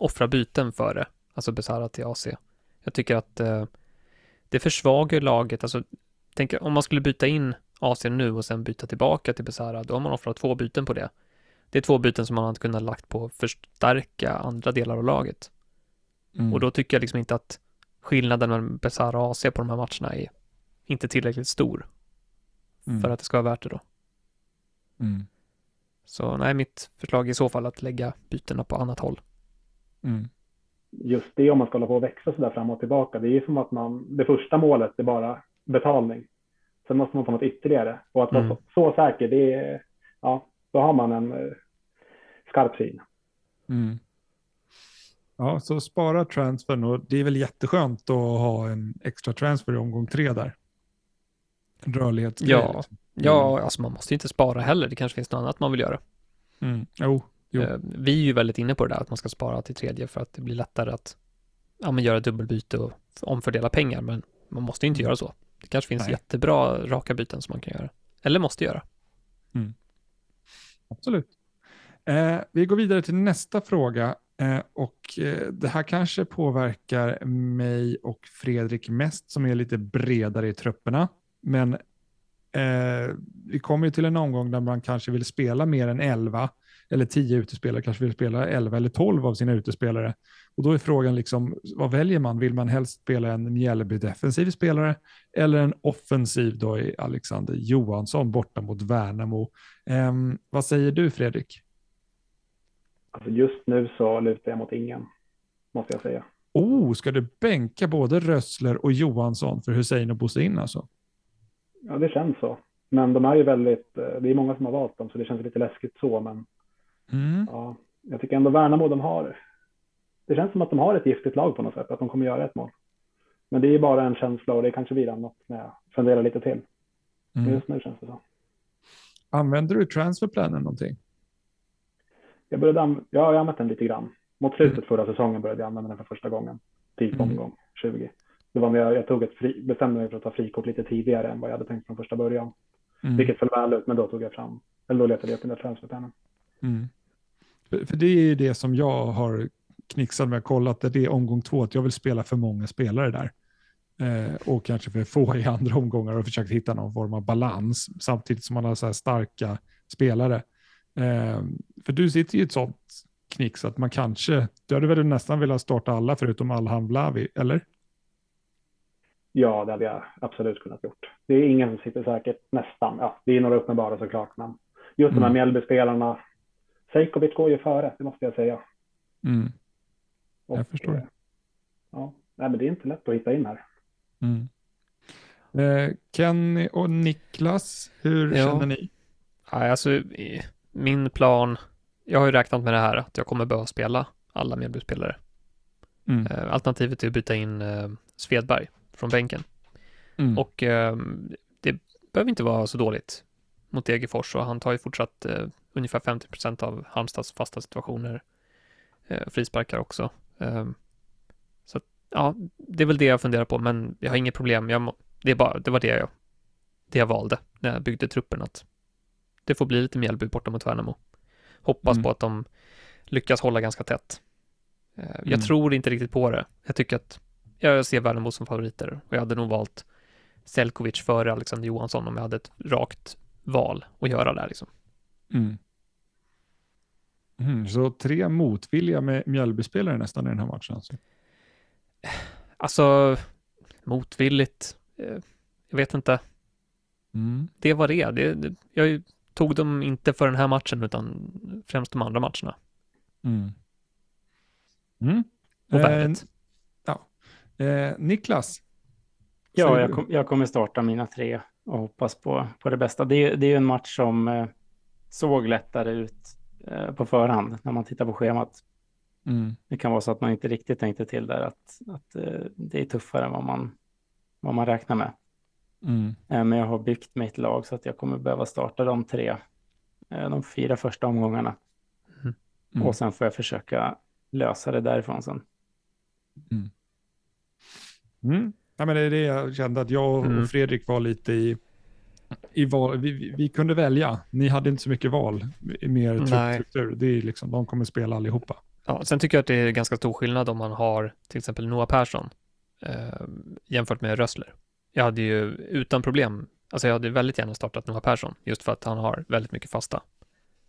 offra byten för det, alltså Besara till AC. Jag tycker att uh, det försvagar laget, alltså tänk om man skulle byta in AC nu och sen byta tillbaka till Besara, då har man offrat två byten på det. Det är två byten som man hade kunnat lagt på att förstärka andra delar av laget. Mm. Och då tycker jag liksom inte att skillnaden mellan Besara och AC på de här matcherna är inte tillräckligt stor mm. för att det ska vara värt det då. Mm. Så nej, mitt förslag är i så fall att lägga bytena på annat håll. Mm. Just det om man ska hålla på och växa sådär fram och tillbaka. Det är som att man, det första målet är bara betalning. Sen måste man få något ytterligare. Och att vara mm. så, så, säker, det är, ja, då har man en eh, skarp syn. Mm. Ja, så spara transfern och det är väl jätteskönt att ha en extra transfer i omgång tre där. Rörlighetsgrej. Ja, liksom. ja mm. alltså man måste inte spara heller. Det kanske finns något annat man vill göra. Mm. Jo, jo. Eh, vi är ju väldigt inne på det där att man ska spara till tredje för att det blir lättare att ja, men göra dubbelbyte och omfördela pengar. Men man måste inte göra så. Det kanske finns Nej. jättebra raka byten som man kan göra. Eller måste göra. Mm. Absolut. Eh, vi går vidare till nästa fråga. Eh, och eh, det här kanske påverkar mig och Fredrik mest som är lite bredare i trupperna. Men eh, vi kommer ju till en omgång där man kanske vill spela mer än 11 eller 10 utespelare, kanske vill spela 11 eller 12 av sina utespelare. Och då är frågan liksom, vad väljer man? Vill man helst spela en Mjällby defensiv spelare eller en offensiv då i Alexander Johansson borta mot Värnamo? Eh, vad säger du Fredrik? Alltså just nu så lutar jag mot ingen, måste jag säga. Oh, ska du bänka både Rössler och Johansson för Hussein och Bosse in alltså? Ja, det känns så. Men de är ju väldigt, eh, det är många som har valt dem så det känns lite läskigt så. Men mm. ja, jag tycker ändå Värnamo, de har, det känns som att de har ett giftigt lag på något sätt, att de kommer göra ett mål. Men det är bara en känsla och det kanske blir annat när jag funderar lite till. Men mm. just nu känns det så. Använder du transferplanen någonting? Jag började, ja, jag har använt den lite grann. Mot slutet förra säsongen började jag använda den för första gången. Typ mm. omgång 20 det var när jag, jag tog ett fri, bestämde mig för att ta frikort lite tidigare än vad jag hade tänkt från första början. Mm. Vilket föll väl ut, men då tog jag fram, eller då letade jag upp den där transferpennan. Mm. För, för det är ju det som jag har knixat med, kollat, det är omgång två, att jag vill spela för många spelare där. Eh, och kanske för få i andra omgångar och försökt hitta någon form av balans samtidigt som man har så här starka spelare. Eh, för du sitter ju i ett sånt knix att man kanske, du hade väl nästan velat starta alla förutom Alhan Vlavi, eller? Ja, det hade jag absolut kunnat gjort. Det är ingen som sitter säkert, nästan. Ja, det är några uppenbara såklart, men just mm. de här mm. Mjällbyspelarna. Sejkovic går ju före, det måste jag säga. Mm. Jag och, förstår. Eh, ja, nej, men det är inte lätt att hitta in här. Mm. Eh, Kenny och Niklas, hur ja. känner ni? Ja, alltså, min plan, jag har ju räknat med det här att jag kommer behöva spela alla Mjällbyspelare. Mm. Eh, alternativet är att byta in eh, Svedberg från bänken. Mm. Och eh, det behöver inte vara så dåligt mot Degerfors och han tar ju fortsatt eh, ungefär 50 procent av Halmstads fasta situationer. Eh, frisparkar också. Eh, så ja, det är väl det jag funderar på, men jag har inget problem. Jag, det, är bara, det var det jag, det jag valde när jag byggde truppen, att det får bli lite Mjällby borta mot Värnamo. Hoppas mm. på att de lyckas hålla ganska tätt. Eh, jag mm. tror inte riktigt på det. Jag tycker att jag ser Värnamo som favoriter och jag hade nog valt Selkovic före Alexander Johansson om jag hade ett rakt val att göra där liksom. Mm. Mm, så tre motvilliga med Mjällbyspelare nästan i den här matchen alltså? Alltså, motvilligt, eh, jag vet inte. Mm. Det var det. det, det jag tog dem inte för den här matchen utan främst de andra matcherna. Mm. Mm. Och värdet. Eh, Niklas? Ja, jag, kom, jag, kommer starta mina tre och hoppas på, på det bästa. Det, det är ju en match som eh, såg lättare ut eh, på förhand när man tittar på schemat. Mm. Det kan vara så att man inte riktigt tänkte till där att, att eh, det är tuffare än vad man, vad man räknar med. Mm. Eh, men jag har byggt mitt lag så att jag kommer behöva starta de tre, eh, de fyra första omgångarna. Mm. mm. Och sen får jag försöka lösa det därifrån sen. Mm. Mm. Ja, men det är det jag kände, att jag och mm. Fredrik var lite i, i val. Vi, vi, kunde välja. Ni hade inte så mycket val, mer truppstruktur. Det är liksom, de kommer spela allihopa. Ja, sen tycker jag att det är ganska stor skillnad om man har till exempel Noah Persson eh, jämfört med Rössler. Jag hade ju utan problem, alltså jag hade väldigt gärna startat Noah Persson just för att han har väldigt mycket fasta.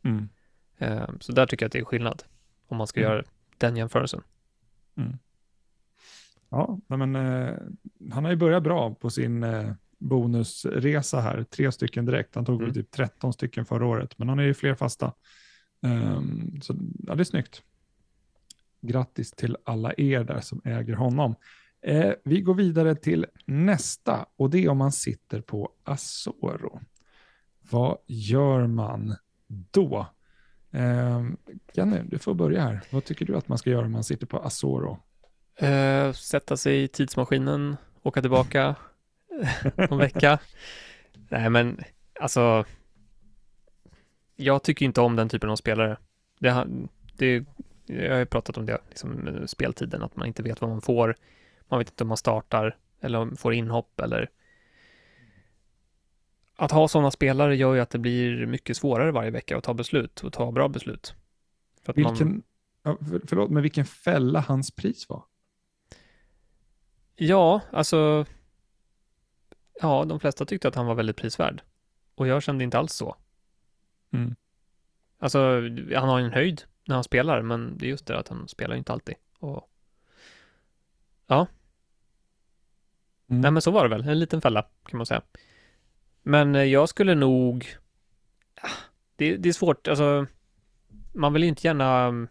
Mm. Eh, så där tycker jag att det är skillnad om man ska mm. göra den jämförelsen. Mm. Ja, men, eh, han har ju börjat bra på sin eh, bonusresa här. Tre stycken direkt. Han tog mm. typ 13 stycken förra året, men han är ju fler fasta. Um, så ja, det är snyggt. Grattis till alla er där som äger honom. Eh, vi går vidare till nästa och det är om man sitter på Asoro. Vad gör man då? Eh, Jenny, du får börja här. Vad tycker du att man ska göra om man sitter på Asoro? Uh, sätta sig i tidsmaskinen, åka tillbaka någon vecka. Nej, men alltså. Jag tycker inte om den typen av spelare. Det, det, jag har ju pratat om det, liksom, speltiden, att man inte vet vad man får. Man vet inte om man startar eller får inhopp eller att ha sådana spelare gör ju att det blir mycket svårare varje vecka att ta beslut och ta bra beslut. vilken, man... förlåt, men vilken fälla hans pris var? Ja, alltså. Ja, de flesta tyckte att han var väldigt prisvärd. Och jag kände inte alls så. Mm. Alltså, han har en höjd när han spelar, men det är just det att han spelar inte alltid. Och... Ja. Mm. Nej, men så var det väl. En liten fälla, kan man säga. Men eh, jag skulle nog... Det, det är svårt, alltså. Man vill ju inte gärna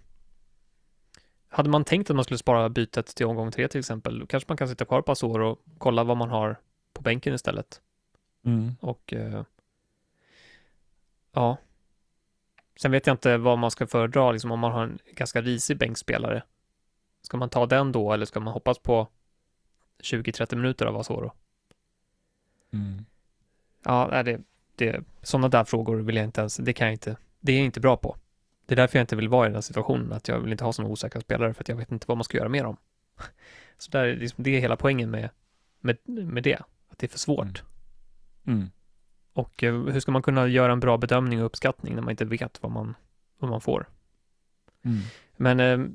hade man tänkt att man skulle spara bytet till omgång tre till exempel, då kanske man kan sitta kvar på år och kolla vad man har på bänken istället. Mm. Och eh, ja, sen vet jag inte vad man ska föredra, liksom om man har en ganska risig bänkspelare. Ska man ta den då eller ska man hoppas på 20-30 minuter av Asoro? Mm. Ja, det, det, sådana där frågor vill jag inte ens, det kan jag inte, det är jag inte bra på. Det är därför jag inte vill vara i den här situationen, att jag vill inte ha sådana osäkra spelare, för att jag vet inte vad man ska göra med dem. Så där, liksom, det är hela poängen med, med, med det, att det är för svårt. Mm. Mm. Och eh, hur ska man kunna göra en bra bedömning och uppskattning när man inte vet vad man, vad man får? Mm. Men eh,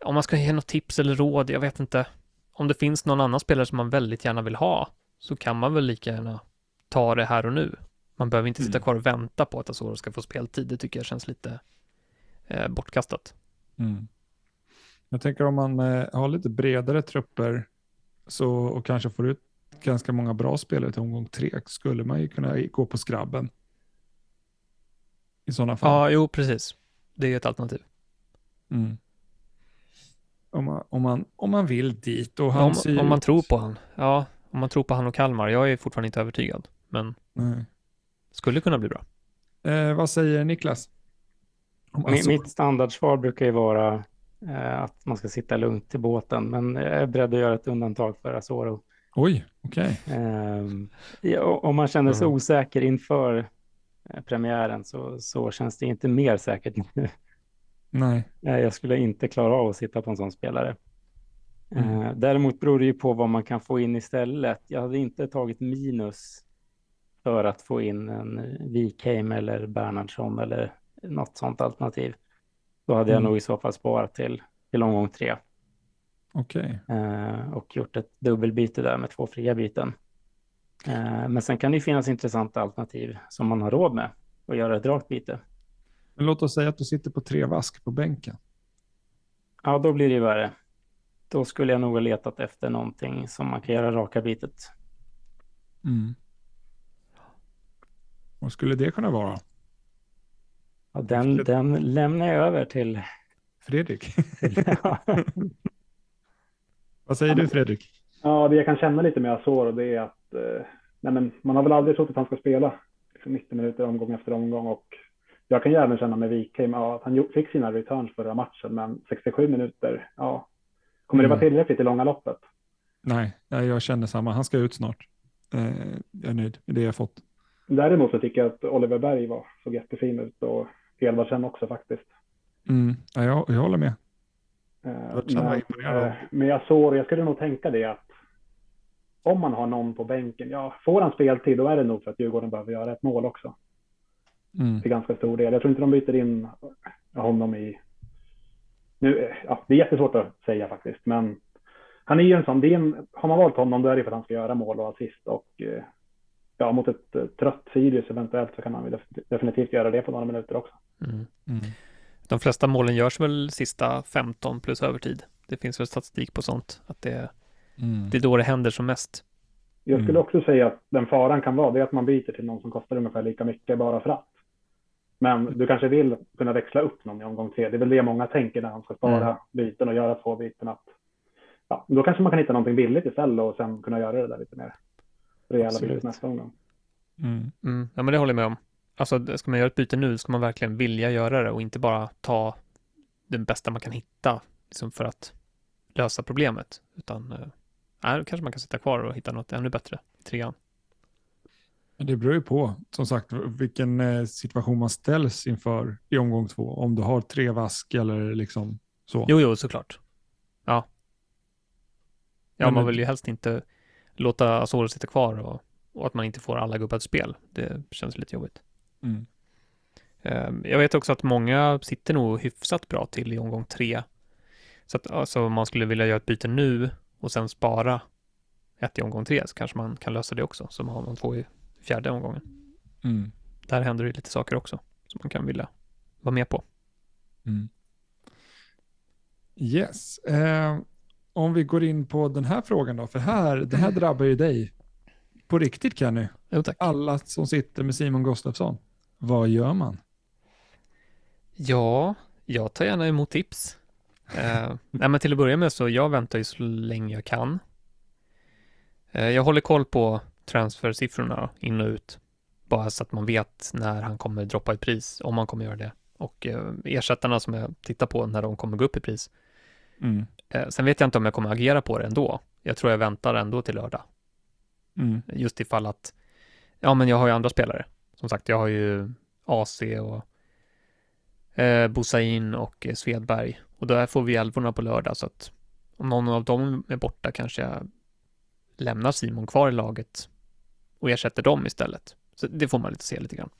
om man ska ge något tips eller råd, jag vet inte. Om det finns någon annan spelare som man väldigt gärna vill ha, så kan man väl lika gärna ta det här och nu. Man behöver inte sitta mm. kvar och vänta på att Asoro ska få speltid. Det tycker jag känns lite eh, bortkastat. Mm. Jag tänker om man eh, har lite bredare trupper så, och kanske får ut ganska många bra spelare till omgång tre, skulle man ju kunna gå på skrabben. I sådana fall. Ja, jo, precis. Det är ett alternativ. Mm. Om, man, om, man, om man vill dit. Och han om, om man tror på han. Ja, om man tror på han och Kalmar. Jag är fortfarande inte övertygad, men Nej. Skulle kunna bli bra. Eh, vad säger Niklas? Alltså... Mitt standardsvar brukar ju vara eh, att man ska sitta lugnt i båten, men jag är beredd att göra ett undantag för Asoro. Oj, okej. Okay. Eh, om man känner sig mm. osäker inför eh, premiären så, så känns det inte mer säkert nu. Nej. Jag skulle inte klara av att sitta på en sån spelare. Mm. Eh, däremot beror det ju på vad man kan få in istället. Jag hade inte tagit minus för att få in en Wikheim eller Bernhardsson eller något sånt alternativ. Då hade jag mm. nog i så fall sparat till, till omgång tre. Okej. Okay. Eh, och gjort ett dubbelbyte där med två fria byten. Eh, men sen kan det ju finnas intressanta alternativ som man har råd med att göra ett rakt byte. Men låt oss säga att du sitter på tre vask på bänken. Ja, då blir det ju värre. Då skulle jag nog ha letat efter någonting som man kan göra raka bytet. Mm. Vad skulle det kunna vara? Ja, den, den lämnar jag över till Fredrik. Vad säger du Fredrik? Ja, det jag kan känna lite med Azor det är att eh, nej men, man har väl aldrig trott att han ska spela liksom 90 minuter omgång efter omgång och jag kan ju även känna med Wikheim ja, att han fick sina returns förra matchen men 67 minuter, ja, kommer det vara mm. tillräckligt i långa loppet? Nej, jag känner samma. Han ska ut snart. Eh, jag är nöjd med det jag fått. Däremot så tycker jag att Oliver Berg var, såg jättefin ut och Edvardsen också faktiskt. Mm, ja, jag, jag håller med. Uh, men, uh, men jag såg, jag skulle nog tänka det att om man har någon på bänken, ja, får han speltid då är det nog för att Djurgården behöver göra ett mål också. Mm. Till ganska stor del. Jag tror inte de byter in honom i... Nu, ja, det är jättesvårt att säga faktiskt, men han är ju en sån, det är en, har man valt honom då är det för att han ska göra mål och assist och ja, mot ett uh, trött Sirius eventuellt så kan han definitivt göra det på några minuter också. Mm. Mm. De flesta målen görs väl sista 15 plus övertid. Det finns väl statistik på sånt, att det, mm. det är då det händer som mest. Jag skulle mm. också säga att den faran kan vara det att man byter till någon som kostar ungefär lika mycket bara för att. Men du kanske vill kunna växla upp någon i omgång tre. Det är väl det många tänker när de ska spara mm. byten och göra två byten. Att, ja, då kanske man kan hitta någonting billigt istället och sen kunna göra det där lite mer rejäla byten nästa omgång. Mm. Mm. Ja, men det håller jag med om. Alltså, ska man göra ett byte nu ska man verkligen vilja göra det och inte bara ta den bästa man kan hitta liksom för att lösa problemet. Utan äh, kanske man kan sitta kvar och hitta något ännu bättre i trean. Det beror ju på, som sagt, vilken eh, situation man ställs inför i omgång två. Om du har tre vask eller liksom så. Jo, jo, såklart. Ja. Ja, Men, man vill ju helst inte låta Azor sitta kvar och, och, att man inte får alla gubbar spel. Det känns lite jobbigt. Mm. Ehm, jag vet också att många sitter nog hyfsat bra till i omgång tre. Så att alltså, om man skulle vilja göra ett byte nu och sen spara ett i omgång tre så kanske man kan lösa det också. Så man har man två i fjärde omgången. Mm. Där händer det lite saker också som man kan vilja vara med på. Mm. Yes. Eh, om vi går in på den här frågan då, för här, det här drabbar ju dig på riktigt Kenny. Jo, tack. Alla som sitter med Simon Gustafsson. Vad gör man? Ja, jag tar gärna emot tips. eh, nej, men till att börja med så jag väntar ju så länge jag kan. Eh, jag håller koll på transfersiffrorna in och ut. Bara så att man vet när han kommer droppa i pris, om han kommer göra det. Och eh, ersättarna som jag tittar på när de kommer gå upp i pris. Mm. Eh, sen vet jag inte om jag kommer agera på det ändå. Jag tror jag väntar ändå till lördag. Mm. Just ifall att, ja men jag har ju andra spelare som sagt, jag har ju AC och eh, Bosain och eh, Svedberg. Och där får vi älvorna på lördag, så att om någon av dem är borta kanske jag lämnar Simon kvar i laget och ersätter dem istället. Så det får man lite se lite grann.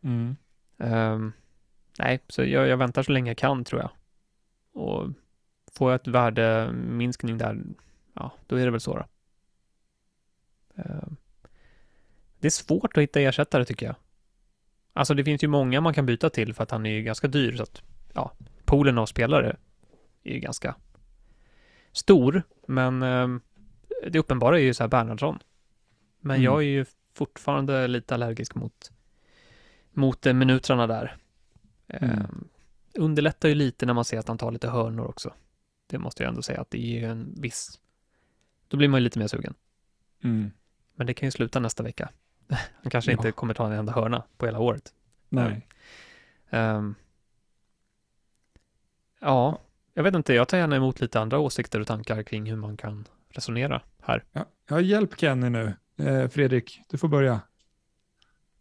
Mm. Um, nej, så jag, jag, väntar så länge jag kan tror jag. Och får jag ett värdeminskning där, ja, då är det väl så då. Um, det är svårt att hitta ersättare tycker jag. Alltså det finns ju många man kan byta till för att han är ju ganska dyr så att ja, poolen av spelare är ju ganska stor, men eh, det uppenbara är ju så här Bernhardsson. Men Mm. jag är ju fortfarande lite allergisk mot, mot eh, minuterna där. Mm. Eh, underlättar ju lite när man ser att han tar lite hörnor också. Det måste jag ändå säga att det är ju en viss... Då blir man ju lite mer sugen. Mm. Men det kan ju sluta nästa vecka. Han kanske Ja. inte kommer ta en enda hörna på hela året. Nej. Ehm, ja, jag vet inte. Jag tar gärna emot lite andra åsikter och tankar kring hur man kan resonera här. Ja, ja, hjälp Kenny nu. Eh, Fredrik, du får börja.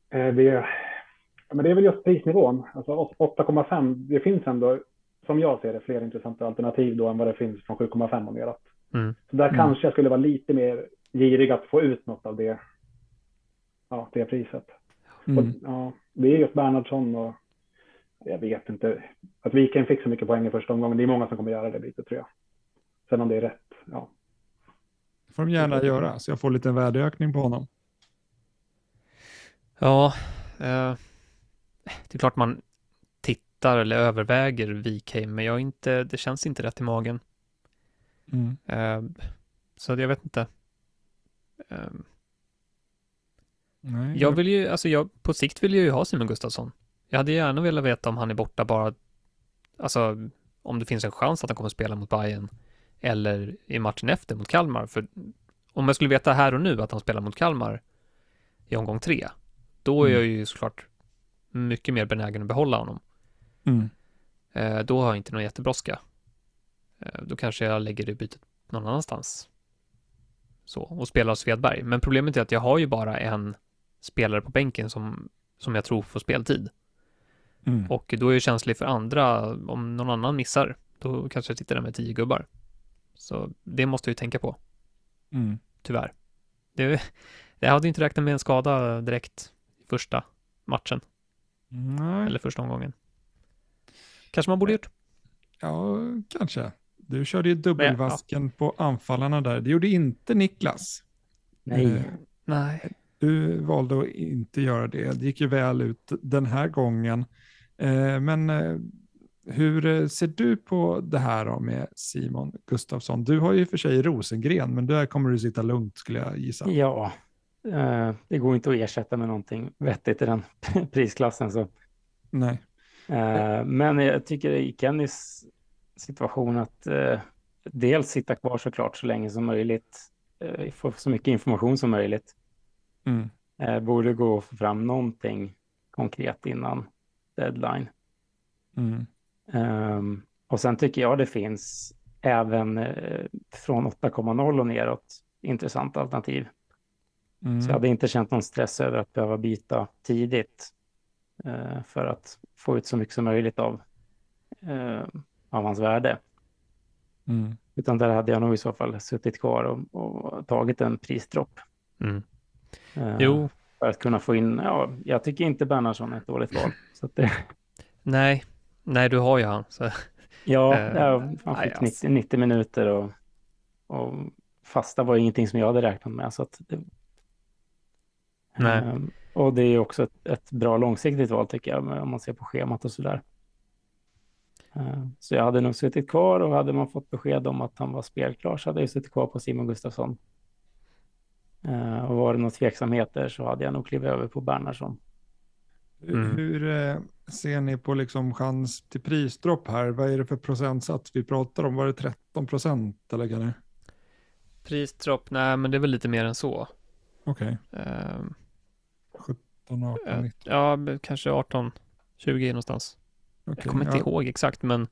Eh, Det, men det är väl just prisnivån. Alltså 8,5. Det finns ändå, som jag ser det, fler intressanta alternativ då än vad det finns från 7,5 och neråt. Mm. Så där Mm. kanske jag skulle vara lite mer girig att få ut något av det, ja, det priset. Mm. Och, ja, det är just Bernhardsson och jag vet inte. Att Wikheim fick så mycket poäng i första omgången. Det är många som kommer göra det lite tror jag. Sen om det är rätt, ja. Det får de gärna göra, så jag får lite värdeökning på honom. Ja, eh, det är klart man tittar eller överväger Wikheim, men jag inte, det känns inte rätt i magen. Mm. Eh, så jag vet inte. Eh, Nej, jag vill ju, alltså jag, på sikt vill jag ju ha Simon Gustafsson. Jag hade gärna velat veta om han är borta bara, alltså om det finns en chans att han kommer spela mot Bayern eller i matchen efter mot Kalmar. För om jag skulle veta här och nu att han spelar mot Kalmar i omgång tre, då är Mm. jag ju såklart mycket mer benägen att behålla honom. Mm. Eh, då har jag inte någon jättebrådska. Eh, då kanske jag lägger det bytet någon annanstans. Så, och spelar Svedberg. Men problemet är att jag har ju bara en spelare på bänken som, som jag tror får speltid. Mm. Och då är jag känslig för andra, om någon annan missar, då kanske jag sitter där med tio gubbar. Så det måste jag ju tänka på, Mm. tyvärr. Det, jag hade inte räknat med en skada direkt i första matchen, Nej, eller första omgången. Kanske man borde gjort. ja, kanske. Du körde ju dubbelvasken på anfallarna där. Det gjorde inte Niklas. Nej. Eh, Nej. Du valde att inte göra det. Det gick ju väl ut den här gången. Eh, Men eh, hur eh, ser du på det här då med Simon Gustafsson? Du har ju för sig Rosengren, men där kommer du sitta lugnt skulle jag gissa. Ja, eh, det går inte att ersätta med någonting vettigt i den prisklassen. Så. Nej. Eh, Men jag tycker i Kennys situation att eh, dels sitta kvar såklart så länge som möjligt, eh, få så mycket information som möjligt. Mm. Borde gå att få fram någonting konkret innan deadline. Mm. Ehm, och sen tycker jag det finns även eh, från 8,0 och neråt intressanta alternativ. Mm. Så jag hade inte känt någon stress över att behöva byta tidigt för att få ut så mycket som möjligt av, eh, av hans värde. Mm. Utan där hade jag nog i så fall suttit kvar och, och tagit en prisdropp. Mm. eh, Jo, För att kunna få in, ja, jag tycker inte Bernhardsson är ett dåligt val. Så att det, nej. Nej, du har ju han. Så. ja, Eh, ja, han fick alltså. 90, 90 minuter och, och fasta var ingenting som jag hade räknat med. Så att det, Nej. Ehm, och det är också ett, ett bra långsiktigt val tycker jag, om man ser på schemat och sådär. Ehm, så jag hade nog suttit kvar och hade man fått besked om att han var spelklar så hade jag suttit kvar på Simon Gustafsson. Ehm, och var det några tveksamheter så hade jag nog klivit över på Bernhardsson. Mm. Hur eh, ser ni på liksom chans till prisdropp här? Vad är det för procentsats vi pratar om? Var det 13 procent eller kan det? Prisdropp, nej men det är väl lite mer än så. Okej, Ehm, 17, 18, eh, 19. ja, kanske 18, 20 någonstans. Okej, Jag kommer inte ja. ihåg exakt, men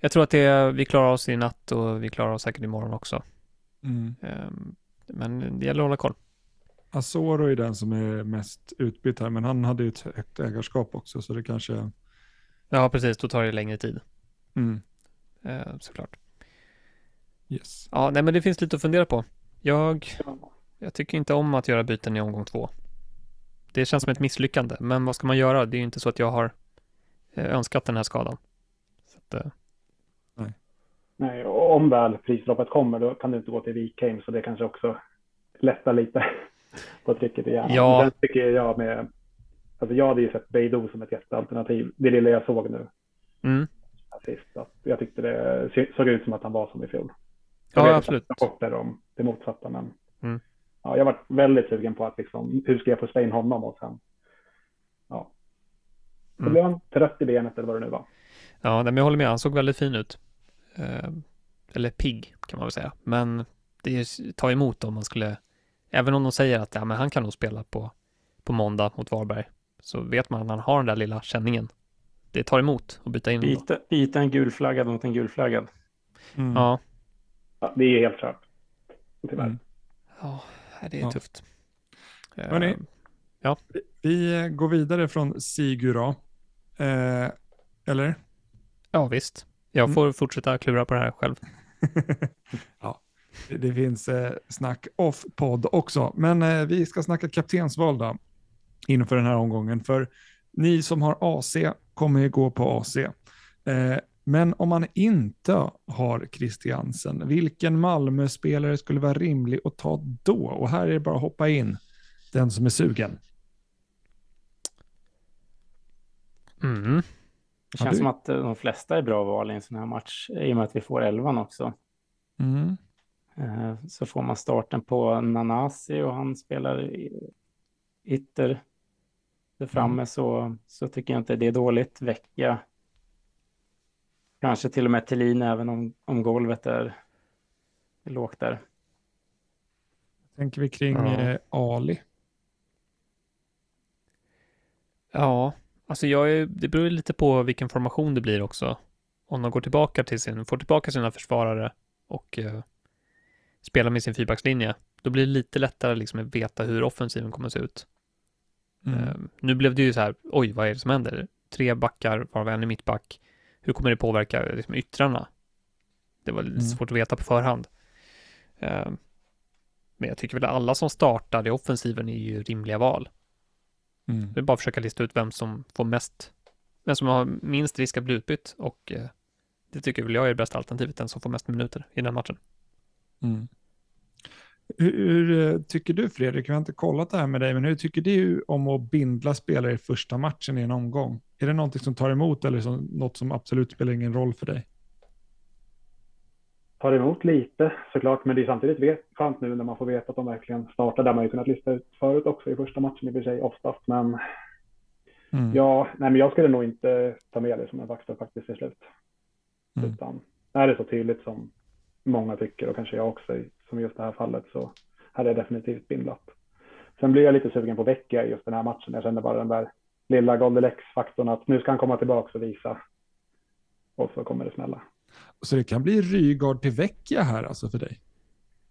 jag tror att det är, vi klarar oss i natt och vi klarar oss säkert imorgon också. Mm. Ehm, men det gäller att hålla koll. Asoro är den som är mest utbytt här, men han hade ju ett högt ägarskap också, så det kanske... Ja, precis, då tar det längre tid, Mm. eh, såklart. Yes. Ja, nej men det finns lite att fundera på. Jag, jag tycker inte om att göra byten i omgång två. Det känns som ett misslyckande, men vad ska man göra? Det är ju inte så att jag har eh, önskat den här skadan. Så att, eh, Nej, och om väl prisdroppet kommer då kan du inte gå till Wikheim så det kanske också lättar lite på trycket igen. Ja. Sen tycker jag med, alltså jag hade ju sett Beidou som ett jättealternativ, det lilla jag såg nu mm, sist. Att jag tyckte det såg ut som att han var som i fjol. Ja, absolut. Rapporter om det motsatta, men mm. Ja, jag var väldigt sugen på att liksom, hur ska jag få in honom och sen, ja. Så mm. blev han trött i benet eller vad det nu var. Ja, men jag håller med. Han såg väldigt fin ut. Eh, eller pigg kan man väl säga. Men det tar emot om man skulle, även om de säger att ja, men han kan nog spela på, på måndag mot Varberg, så vet man att han har den där lilla känningen. Det tar emot att byta in byta, byta en gulflaggad mot en gulflaggad. Mm. Ja. ja. Det är helt klart. Tyvärr. Mm. Ja, det är ja. tufft. Hörrni, uh, ja. vi går vidare från Sigura. Eh, eller? Ja, visst. Jag mm. får mm. fortsätta klura på det här själv. ja, det finns eh, snack off-podd också, men eh, vi ska snacka kaptensval då inför den här omgången. För ni som har AC kommer ju gå på AC. Eh, men om man inte har Christiansen, vilken Malmö-spelare skulle vara rimlig att ta då? Och här är det bara att hoppa in, den som är sugen. Mm. Det känns som att eh, de flesta är bra val i en sån här match, i och med att vi får elvan också. Mm. Eh, så får man starten på Nanasi och han spelar ytter framme mm. så, så tycker jag inte det är dåligt. Vecka. Kanske till och med Thelin även om, om golvet är, är lågt där. Tänker vi kring ja. eh, Ali? Ja, Alltså jag är, det beror lite på vilken formation det blir också. Om de går tillbaka till sin, får tillbaka sina försvarare och uh, spelar med sin fyrbackslinje, då blir det lite lättare liksom att veta hur offensiven kommer att se ut. Mm. Uh, nu blev det ju så här, oj, vad är det som händer? Tre backar, varav en är mittback. Hur kommer det påverka liksom, yttrarna? Det var lite mm. svårt att veta på förhand. Uh, men jag tycker väl att alla som startar i offensiven är ju rimliga val. Mm. Det är bara att försöka lista ut vem som får mest, vem som har minst risk att bli utbytt och eh, det tycker väl jag är det bästa alternativet, den som får mest minuter i den matchen. Mm. Hur, hur, eh, tycker du Fredrik, vi har inte kollat det här med dig, men hur tycker du om att bindla spelare i första matchen i en omgång? Är det någonting som tar emot eller som, något som absolut spelar ingen roll för dig? tar emot lite såklart, men det är samtidigt vet, skönt nu när man får veta att de verkligen startar. Där man ju kunnat lista ut förut också i första matchen i och för sig oftast. Men mm. ja, nej, men jag skulle nog inte ta med det som en faktor faktiskt till slut. Mm. Utan är det så tydligt som många tycker och kanske jag också som just det här fallet så hade jag definitivt bindlat. Sen blir jag lite sugen på Vecchia i just den här matchen. Jag känner bara den där lilla Goldilex-faktorn att nu ska han komma tillbaka och visa. Och så kommer det smälla. Så det kan bli Rygaard till Vecchia här alltså för dig?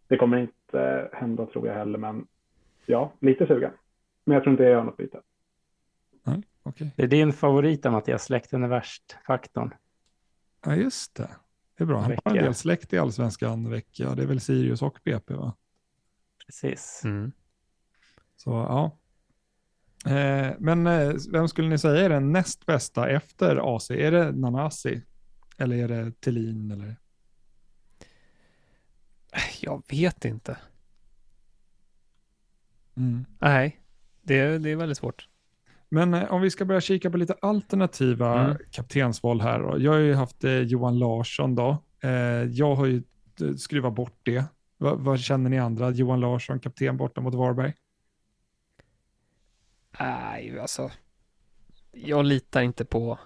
Det kommer inte hända tror jag heller, men ja, lite sugen. Men jag tror inte jag gör något byte. Nej, okay. Det är din favorit Mattias, släkten är värst-faktorn. Ja, just det. Det är bra. Han har en del släkt i allsvenskan Vecchia. Det är väl Sirius och BP va? Precis. Mm. Så ja. Eh, men eh, vem skulle ni säga är den näst bästa efter AC? Är det Nanasi? Eller är det Thelin eller? Jag vet inte. Mm. Nej, det, det är väldigt svårt. Men eh, om vi ska börja kika på lite alternativa mm. kaptensval här. Då. Jag har ju haft eh, Johan Larsson då. Eh, jag har ju eh, skruvat bort det. Va, vad känner ni andra? Johan Larsson, kapten borta mot Varberg? Nej, alltså. Jag litar inte på,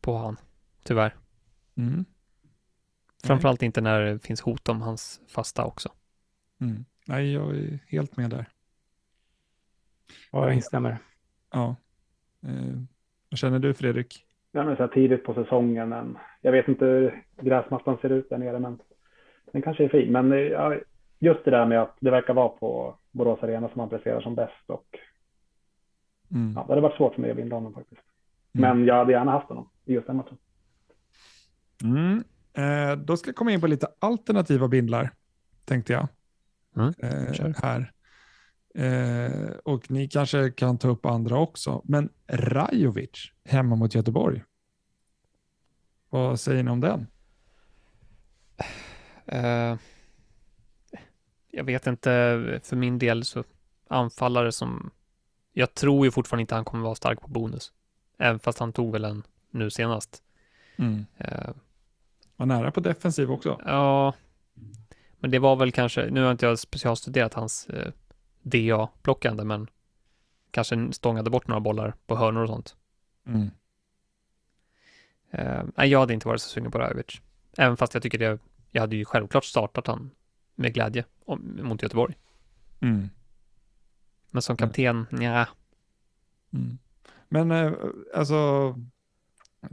på han, tyvärr. Mm. Framförallt inte när det finns hot om hans fasta också. Mm. Nej, jag är helt med där. Ja, jag instämmer. Ja. Eh, vad känner du Fredrik? Ja, men så här tidigt på säsongen. Men jag vet inte hur gräsmattan ser ut där nere, men den kanske är fin. Men eh, ja, just det där med att det verkar vara på Borås Arena som han presterar som bäst. Och, mm. ja, det hade varit svårt för mig att binda honom faktiskt. Mm. Men jag hade gärna haft honom i just den matchen. Mm. Eh, då ska jag komma in på lite alternativa bindlar, tänkte jag. Mm. Eh, här. Eh, och ni kanske kan ta upp andra också. Men Rajovic hemma mot Göteborg. Vad säger ni om den? Uh, jag vet inte, för min del så anfallare som, jag tror ju fortfarande inte han kommer vara stark på bonus. Även fast han tog väl en nu senast. Mm. Uh, var nära på defensiv också. Ja, Men det var väl kanske, nu har inte jag specialstuderat hans eh, DA-plockande, men kanske stångade bort några bollar på hörnor och sånt. Mm. Eh, nej, jag hade inte varit så sugen på Rajovic. Även fast jag tycker det, jag hade ju självklart startat han med glädje om, mot Göteborg. Mm. Men som kapten, ja. Mm. Men eh, alltså,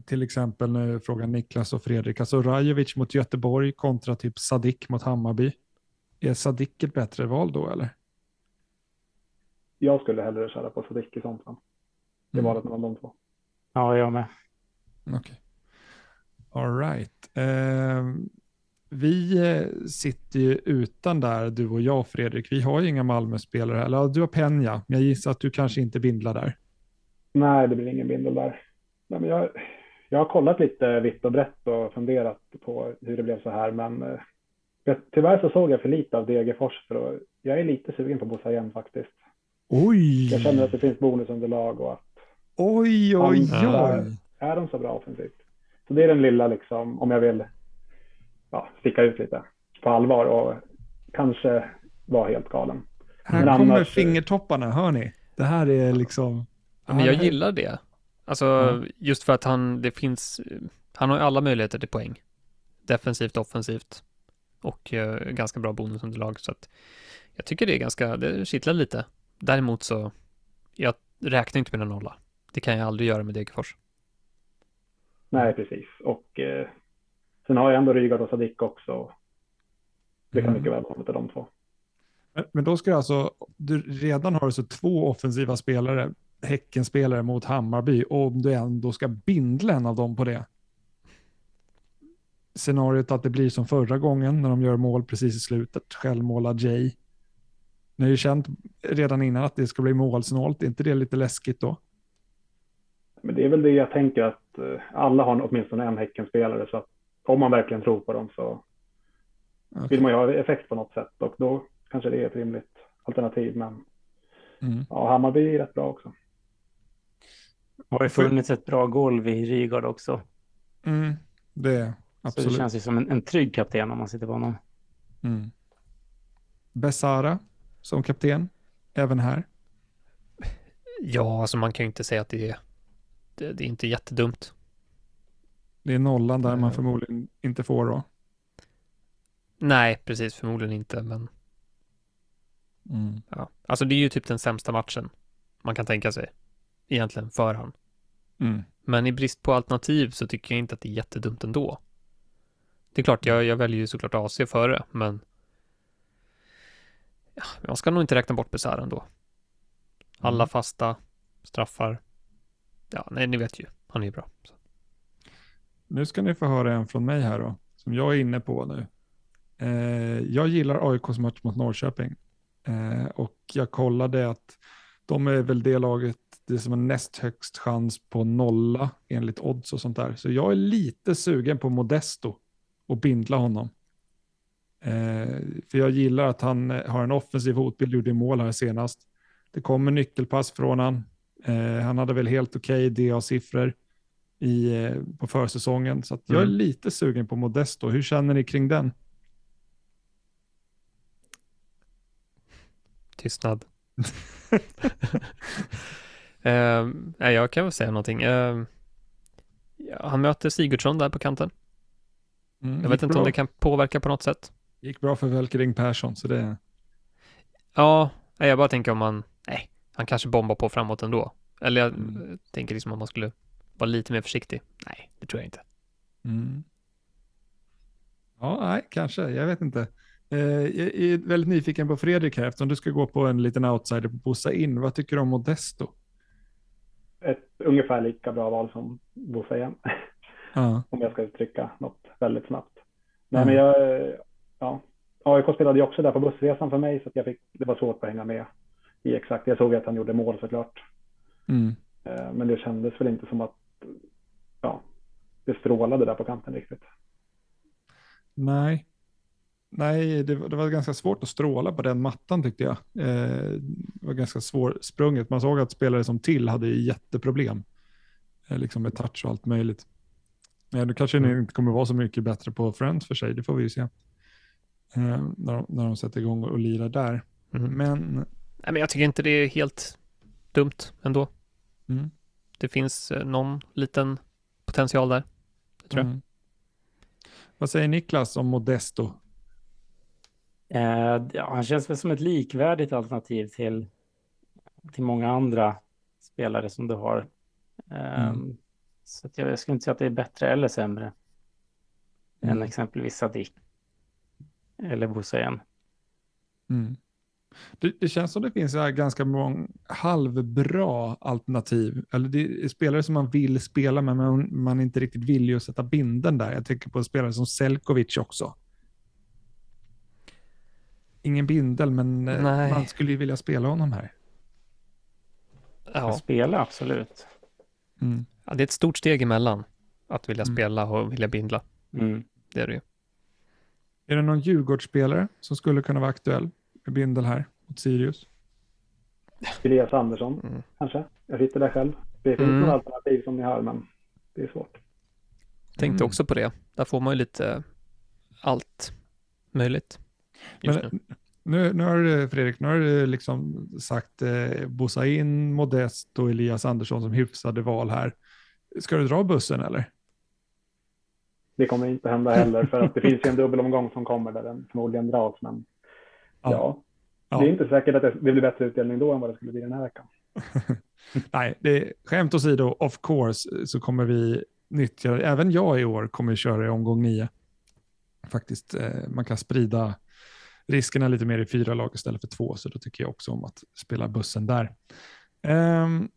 till exempel nu frågar Niklas och Fredrik, alltså Rajovic mot Göteborg kontra typ Sadik mot Hammarby. Är Sadik ett bättre val då eller? Jag skulle hellre köra på Sadik i sånt fall. Det Mm. valet mellan de två. Ja, jag med. Okej. All right. Eh, vi eh, sitter ju utan där, du och jag Fredrik. Vi har ju inga Malmö-spelare. Eller du har Penja, men jag gissar att du kanske inte bindlar där. Nej, det blir ingen bindel där. Nej, men jag, jag har kollat lite vitt och brett och funderat på hur det blev så här, men eh, tyvärr så såg jag för lite av Degerfors för att, jag är lite sugen på Bossa igen faktiskt. Oj! Jag känner att det finns bonusunderlag och att Oj, oj, oj. är de så bra offensivt? Så det är den lilla liksom, om jag vill ja, sticka ut lite på allvar och kanske vara helt galen. Här Men kommer annars- fingertopparna, hör ni? Det här är liksom... Men jag Ja, gillar det. Alltså, Ja. just för att han, det finns, han har ju alla möjligheter till poäng. Defensivt, offensivt och eh, ganska bra bonusunderlag. Så att jag tycker det är ganska, det kittlar lite. Däremot så, jag räknar inte med en nolla. Det kan jag aldrig göra med Degerfors. Nej, precis. Och eh, sen har jag ändå Rygaard och Sadik också. Det kan Mm. mycket väl vara lite de två. Men- Men då ska du alltså, du redan har du så två offensiva spelare, Häckenspelare mot Hammarby, och om du ändå ska bindla en av dem på det. Scenariot att det blir som förra gången när de gör mål precis i slutet, självmålad Jay. Ni har ju känt redan innan att det ska bli målsnålt, är inte det lite läskigt då? Men det är väl det jag tänker att eh, alla har åtminstone en Häckenspelare så att om man verkligen tror på dem så Okej. vill man ju ha effekt på något sätt och då kanske det är ett rimligt alternativ. Men Mm. ja, Hammarby är rätt bra också. Har ju funnits ett bra golv i Rygaard också. Mm. Det är Så absolut. det känns ju som en, en trygg kapten om man sitter på honom. Mm. Besara som kapten, även här. Ja, alltså man kan ju inte säga att det är, det, det är inte jättedumt. Det är nollan där man Mm. förmodligen inte får då. Nej, precis, förmodligen inte, men Mm. ja. Alltså det är ju typ den sämsta matchen man kan tänka sig, egentligen, för han. Mm. Men i brist på alternativ så tycker jag inte att det är jättedumt ändå. Det är klart, jag, jag väljer ju såklart AC före, men ja, jag ska nog inte räkna bort Besar ändå. Alla Mm. fasta straffar. Ja, nej, ni vet ju. Han är ju bra. Så. Nu ska ni få höra en från mig här då, som jag är inne på nu. Eh, jag gillar AIKs match mot Norrköping eh, och jag kollade att de är väl det laget det som har näst högst chans på nolla enligt odds och sånt där. Så jag är lite sugen på Modesto och bindla honom. Eh, för jag gillar att han eh, har en offensiv hotbild, gjorde mål här senast. Det kommer nyckelpass från han. Eh, han hade väl helt okej DA-siffror i, eh, på försäsongen. Så jag är Mm. lite sugen på Modesto. Hur känner ni kring den? Tystnad. Nej, jag kan väl säga någonting. Ja, han möter Sigurdsson där på kanten. Mm, Jag vet inte bra. om det kan påverka på något sätt. gick bra för Velkering Persson, så det... Ja, jag bara tänker om man, nej, han kanske bombar på framåt ändå. Eller jag Mm. tänker liksom om man skulle vara lite mer försiktig. Nej, det tror jag inte. Mm. Ja, nej, kanske. Jag vet inte. Eh, jag är väldigt nyfiken på Fredrik här, eftersom du ska gå på en liten outsider på Bossa in. Vad tycker du om Modesto? Ett ungefär lika bra val som Bosse igen. Ja. om jag ska uttrycka något väldigt snabbt. Nej, Mm. men jag, ja, AIK spelade ju också där på bussresan för mig så att jag fick, det var svårt att hänga med i exakt. Jag såg att han gjorde mål såklart. Mm. Eh, Men det kändes väl inte som att ja, det strålade där på kanten riktigt. Nej. Nej, det, var- det var ganska svårt att stråla på den mattan tyckte jag. Eh, det var ganska svårsprunget. Man såg att spelare som till hade jätteproblem. Eh, liksom med touch och allt möjligt. Men nu kanske Mm. ni inte kommer vara så mycket bättre på Friends för sig, det får vi ju se. eh, när, de, när de sätter igång och lirar där. Mm. Men Nej, men jag tycker inte det är helt dumt ändå. mm, Det finns eh, någon liten potential där. Tror jag. mm. Vad säger Niklas om Modesto? Eh, ja, han känns väl som ett likvärdigt alternativ till, till många andra spelare som du har. Eh, Mm. Så att jag, jag skulle inte säga att det är bättre eller sämre Mm. än exempelvis Sadik eller Busayen. Mm. Det, det känns som det finns ganska många halvbra alternativ. Eller det är spelare som man vill spela med, men man inte riktigt vill ju sätta binden där. Jag tänker på en spelare som Selkovic också. Ingen bindel, men eh, Nej. man skulle ju vilja spela honom här. Ja. Att spela, absolut. Mm. ja, det är ett stort steg emellan att vilja Mm. spela och vilja bindla. Mm. Det är det ju. Är det någon Djurgårdsspelare som skulle kunna vara aktuell med bindel här mot Sirius? Elias Andersson Mm. kanske. Jag sitter där själv. Det finns Mm. några alternativ som ni har, men det är svårt. Tänkte Mm. också på det. Där får man ju lite allt möjligt Men, nu. nu, nu har du, Fredrik, nu har du liksom sagt eh, Bosain, Modest och Elias Andersson som hyfsade val här. Ska du dra bussen eller? Det kommer inte hända heller, för att det finns ju en dubbelomgång som kommer där den förmodligen dras. Men Ja. ja, det är inte säkert att det blir bättre utdelning då än vad det skulle bli den här veckan. Nej, det, skämt åsido, of course, så kommer vi nyttja, även jag i år kommer köra i omgång nio. Faktiskt, eh, man kan sprida riskerna lite mer i fyra lag istället för två, så då tycker jag också om att spela bussen där. Ehm,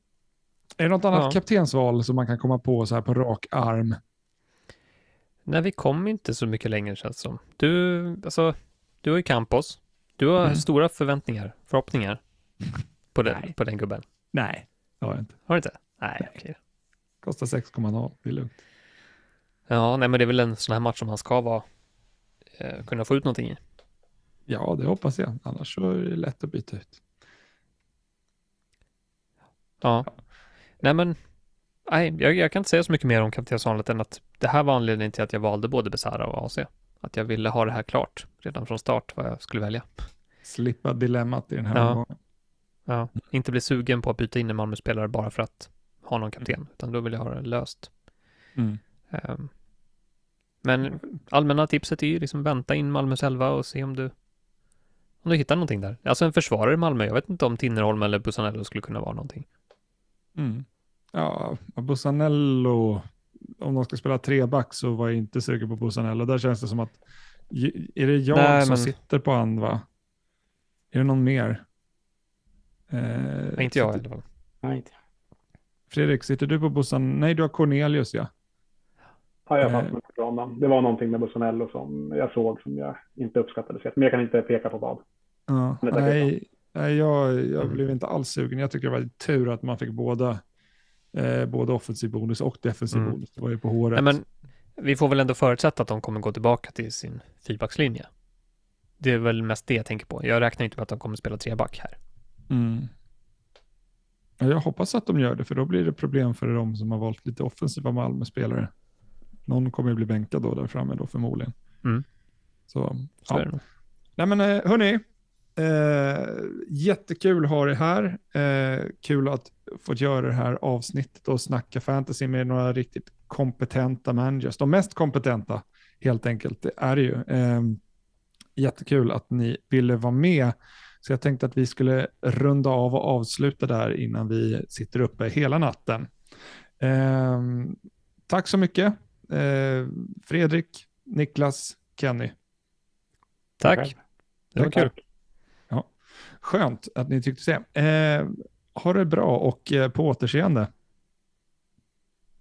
är det något annat Ja. kaptensval som man kan komma på så här på rak arm? Nej, vi kom inte så mycket längre känns det som. Du, alltså, du har ju Campos. Du har Mm. stora förväntningar, förhoppningar på den, Nej. på den gubben. Nej, det har jag inte. Har du inte? Nej, Nej. okej. Kostar 6,0, det är lugnt. Ja, nej, men det är väl en sån här match som han ska vara, eh, kunna få ut någonting i. Ja, det hoppas jag. Annars så är det lätt att byta ut. Ja. Nej, men nej, jag, jag kan inte säga så mycket mer om kaptensvalet än att det här var anledningen till att jag valde både Besara och AC. Att jag ville ha det här klart redan från start vad jag skulle välja. Slippa dilemmat i den här Ja. omgången. Ja, inte bli sugen på att byta in en Malmö-spelare bara för att ha någon kapten, utan då vill jag ha det löst. Mm. Ehm, Men allmänna tipset är ju liksom vänta in Malmö själva och se om du om du hittar någonting där. Alltså en försvarare i Malmö, jag vet inte om Tinnerholm eller Busanello skulle kunna vara någonting. Mm. Ja, Bussanello, om de ska spela treback så var jag inte sugen på Bussanello. Där känns det som att, är det jag Nej, som men- sitter på han va? Är det någon mer? Eh, Nej, inte jag i alla fall. Nej, inte. Fredrik, sitter du på Bussan? Nej, du har Cornelius ja. Ja, jag Eh. fastnade för honom. Det var någonting med Bussanello som jag såg som jag inte uppskattade. så- Men jag kan inte peka på vad. ja. Nej, jag, jag Mm. blev inte alls sugen. Jag tycker det var tur att man fick båda, eh, både offensiv bonus och defensiv Mm. bonus. Det var ju på håret. Nej, men vi får väl ändå förutsätta att de kommer gå tillbaka till sin fyrbackslinje. Det är väl mest det jag tänker på. Jag räknar inte med att de kommer spela treback här. Mm. Ja, Jag hoppas att de gör det, för då blir det problem för de som har valt lite offensiva Malmö-spelare. Någon kommer ju bli bänkad då där framme då förmodligen. Mm. Så, Så ja. Nej men eh, hörni, eh, jättekul att ha det här. Eh, kul att få göra det här avsnittet och snacka fantasy med några riktigt kompetenta managers. De mest kompetenta helt enkelt, det är det ju. Eh, jättekul att ni ville vara med. Så jag tänkte att vi skulle runda av och avsluta där innan vi sitter uppe hela natten. Eh, tack så mycket. Eh, Fredrik, Niklas, Kenny. Tack. Det var kul. Skönt att ni tyckte det. Eh, ha det bra och eh, på återseende.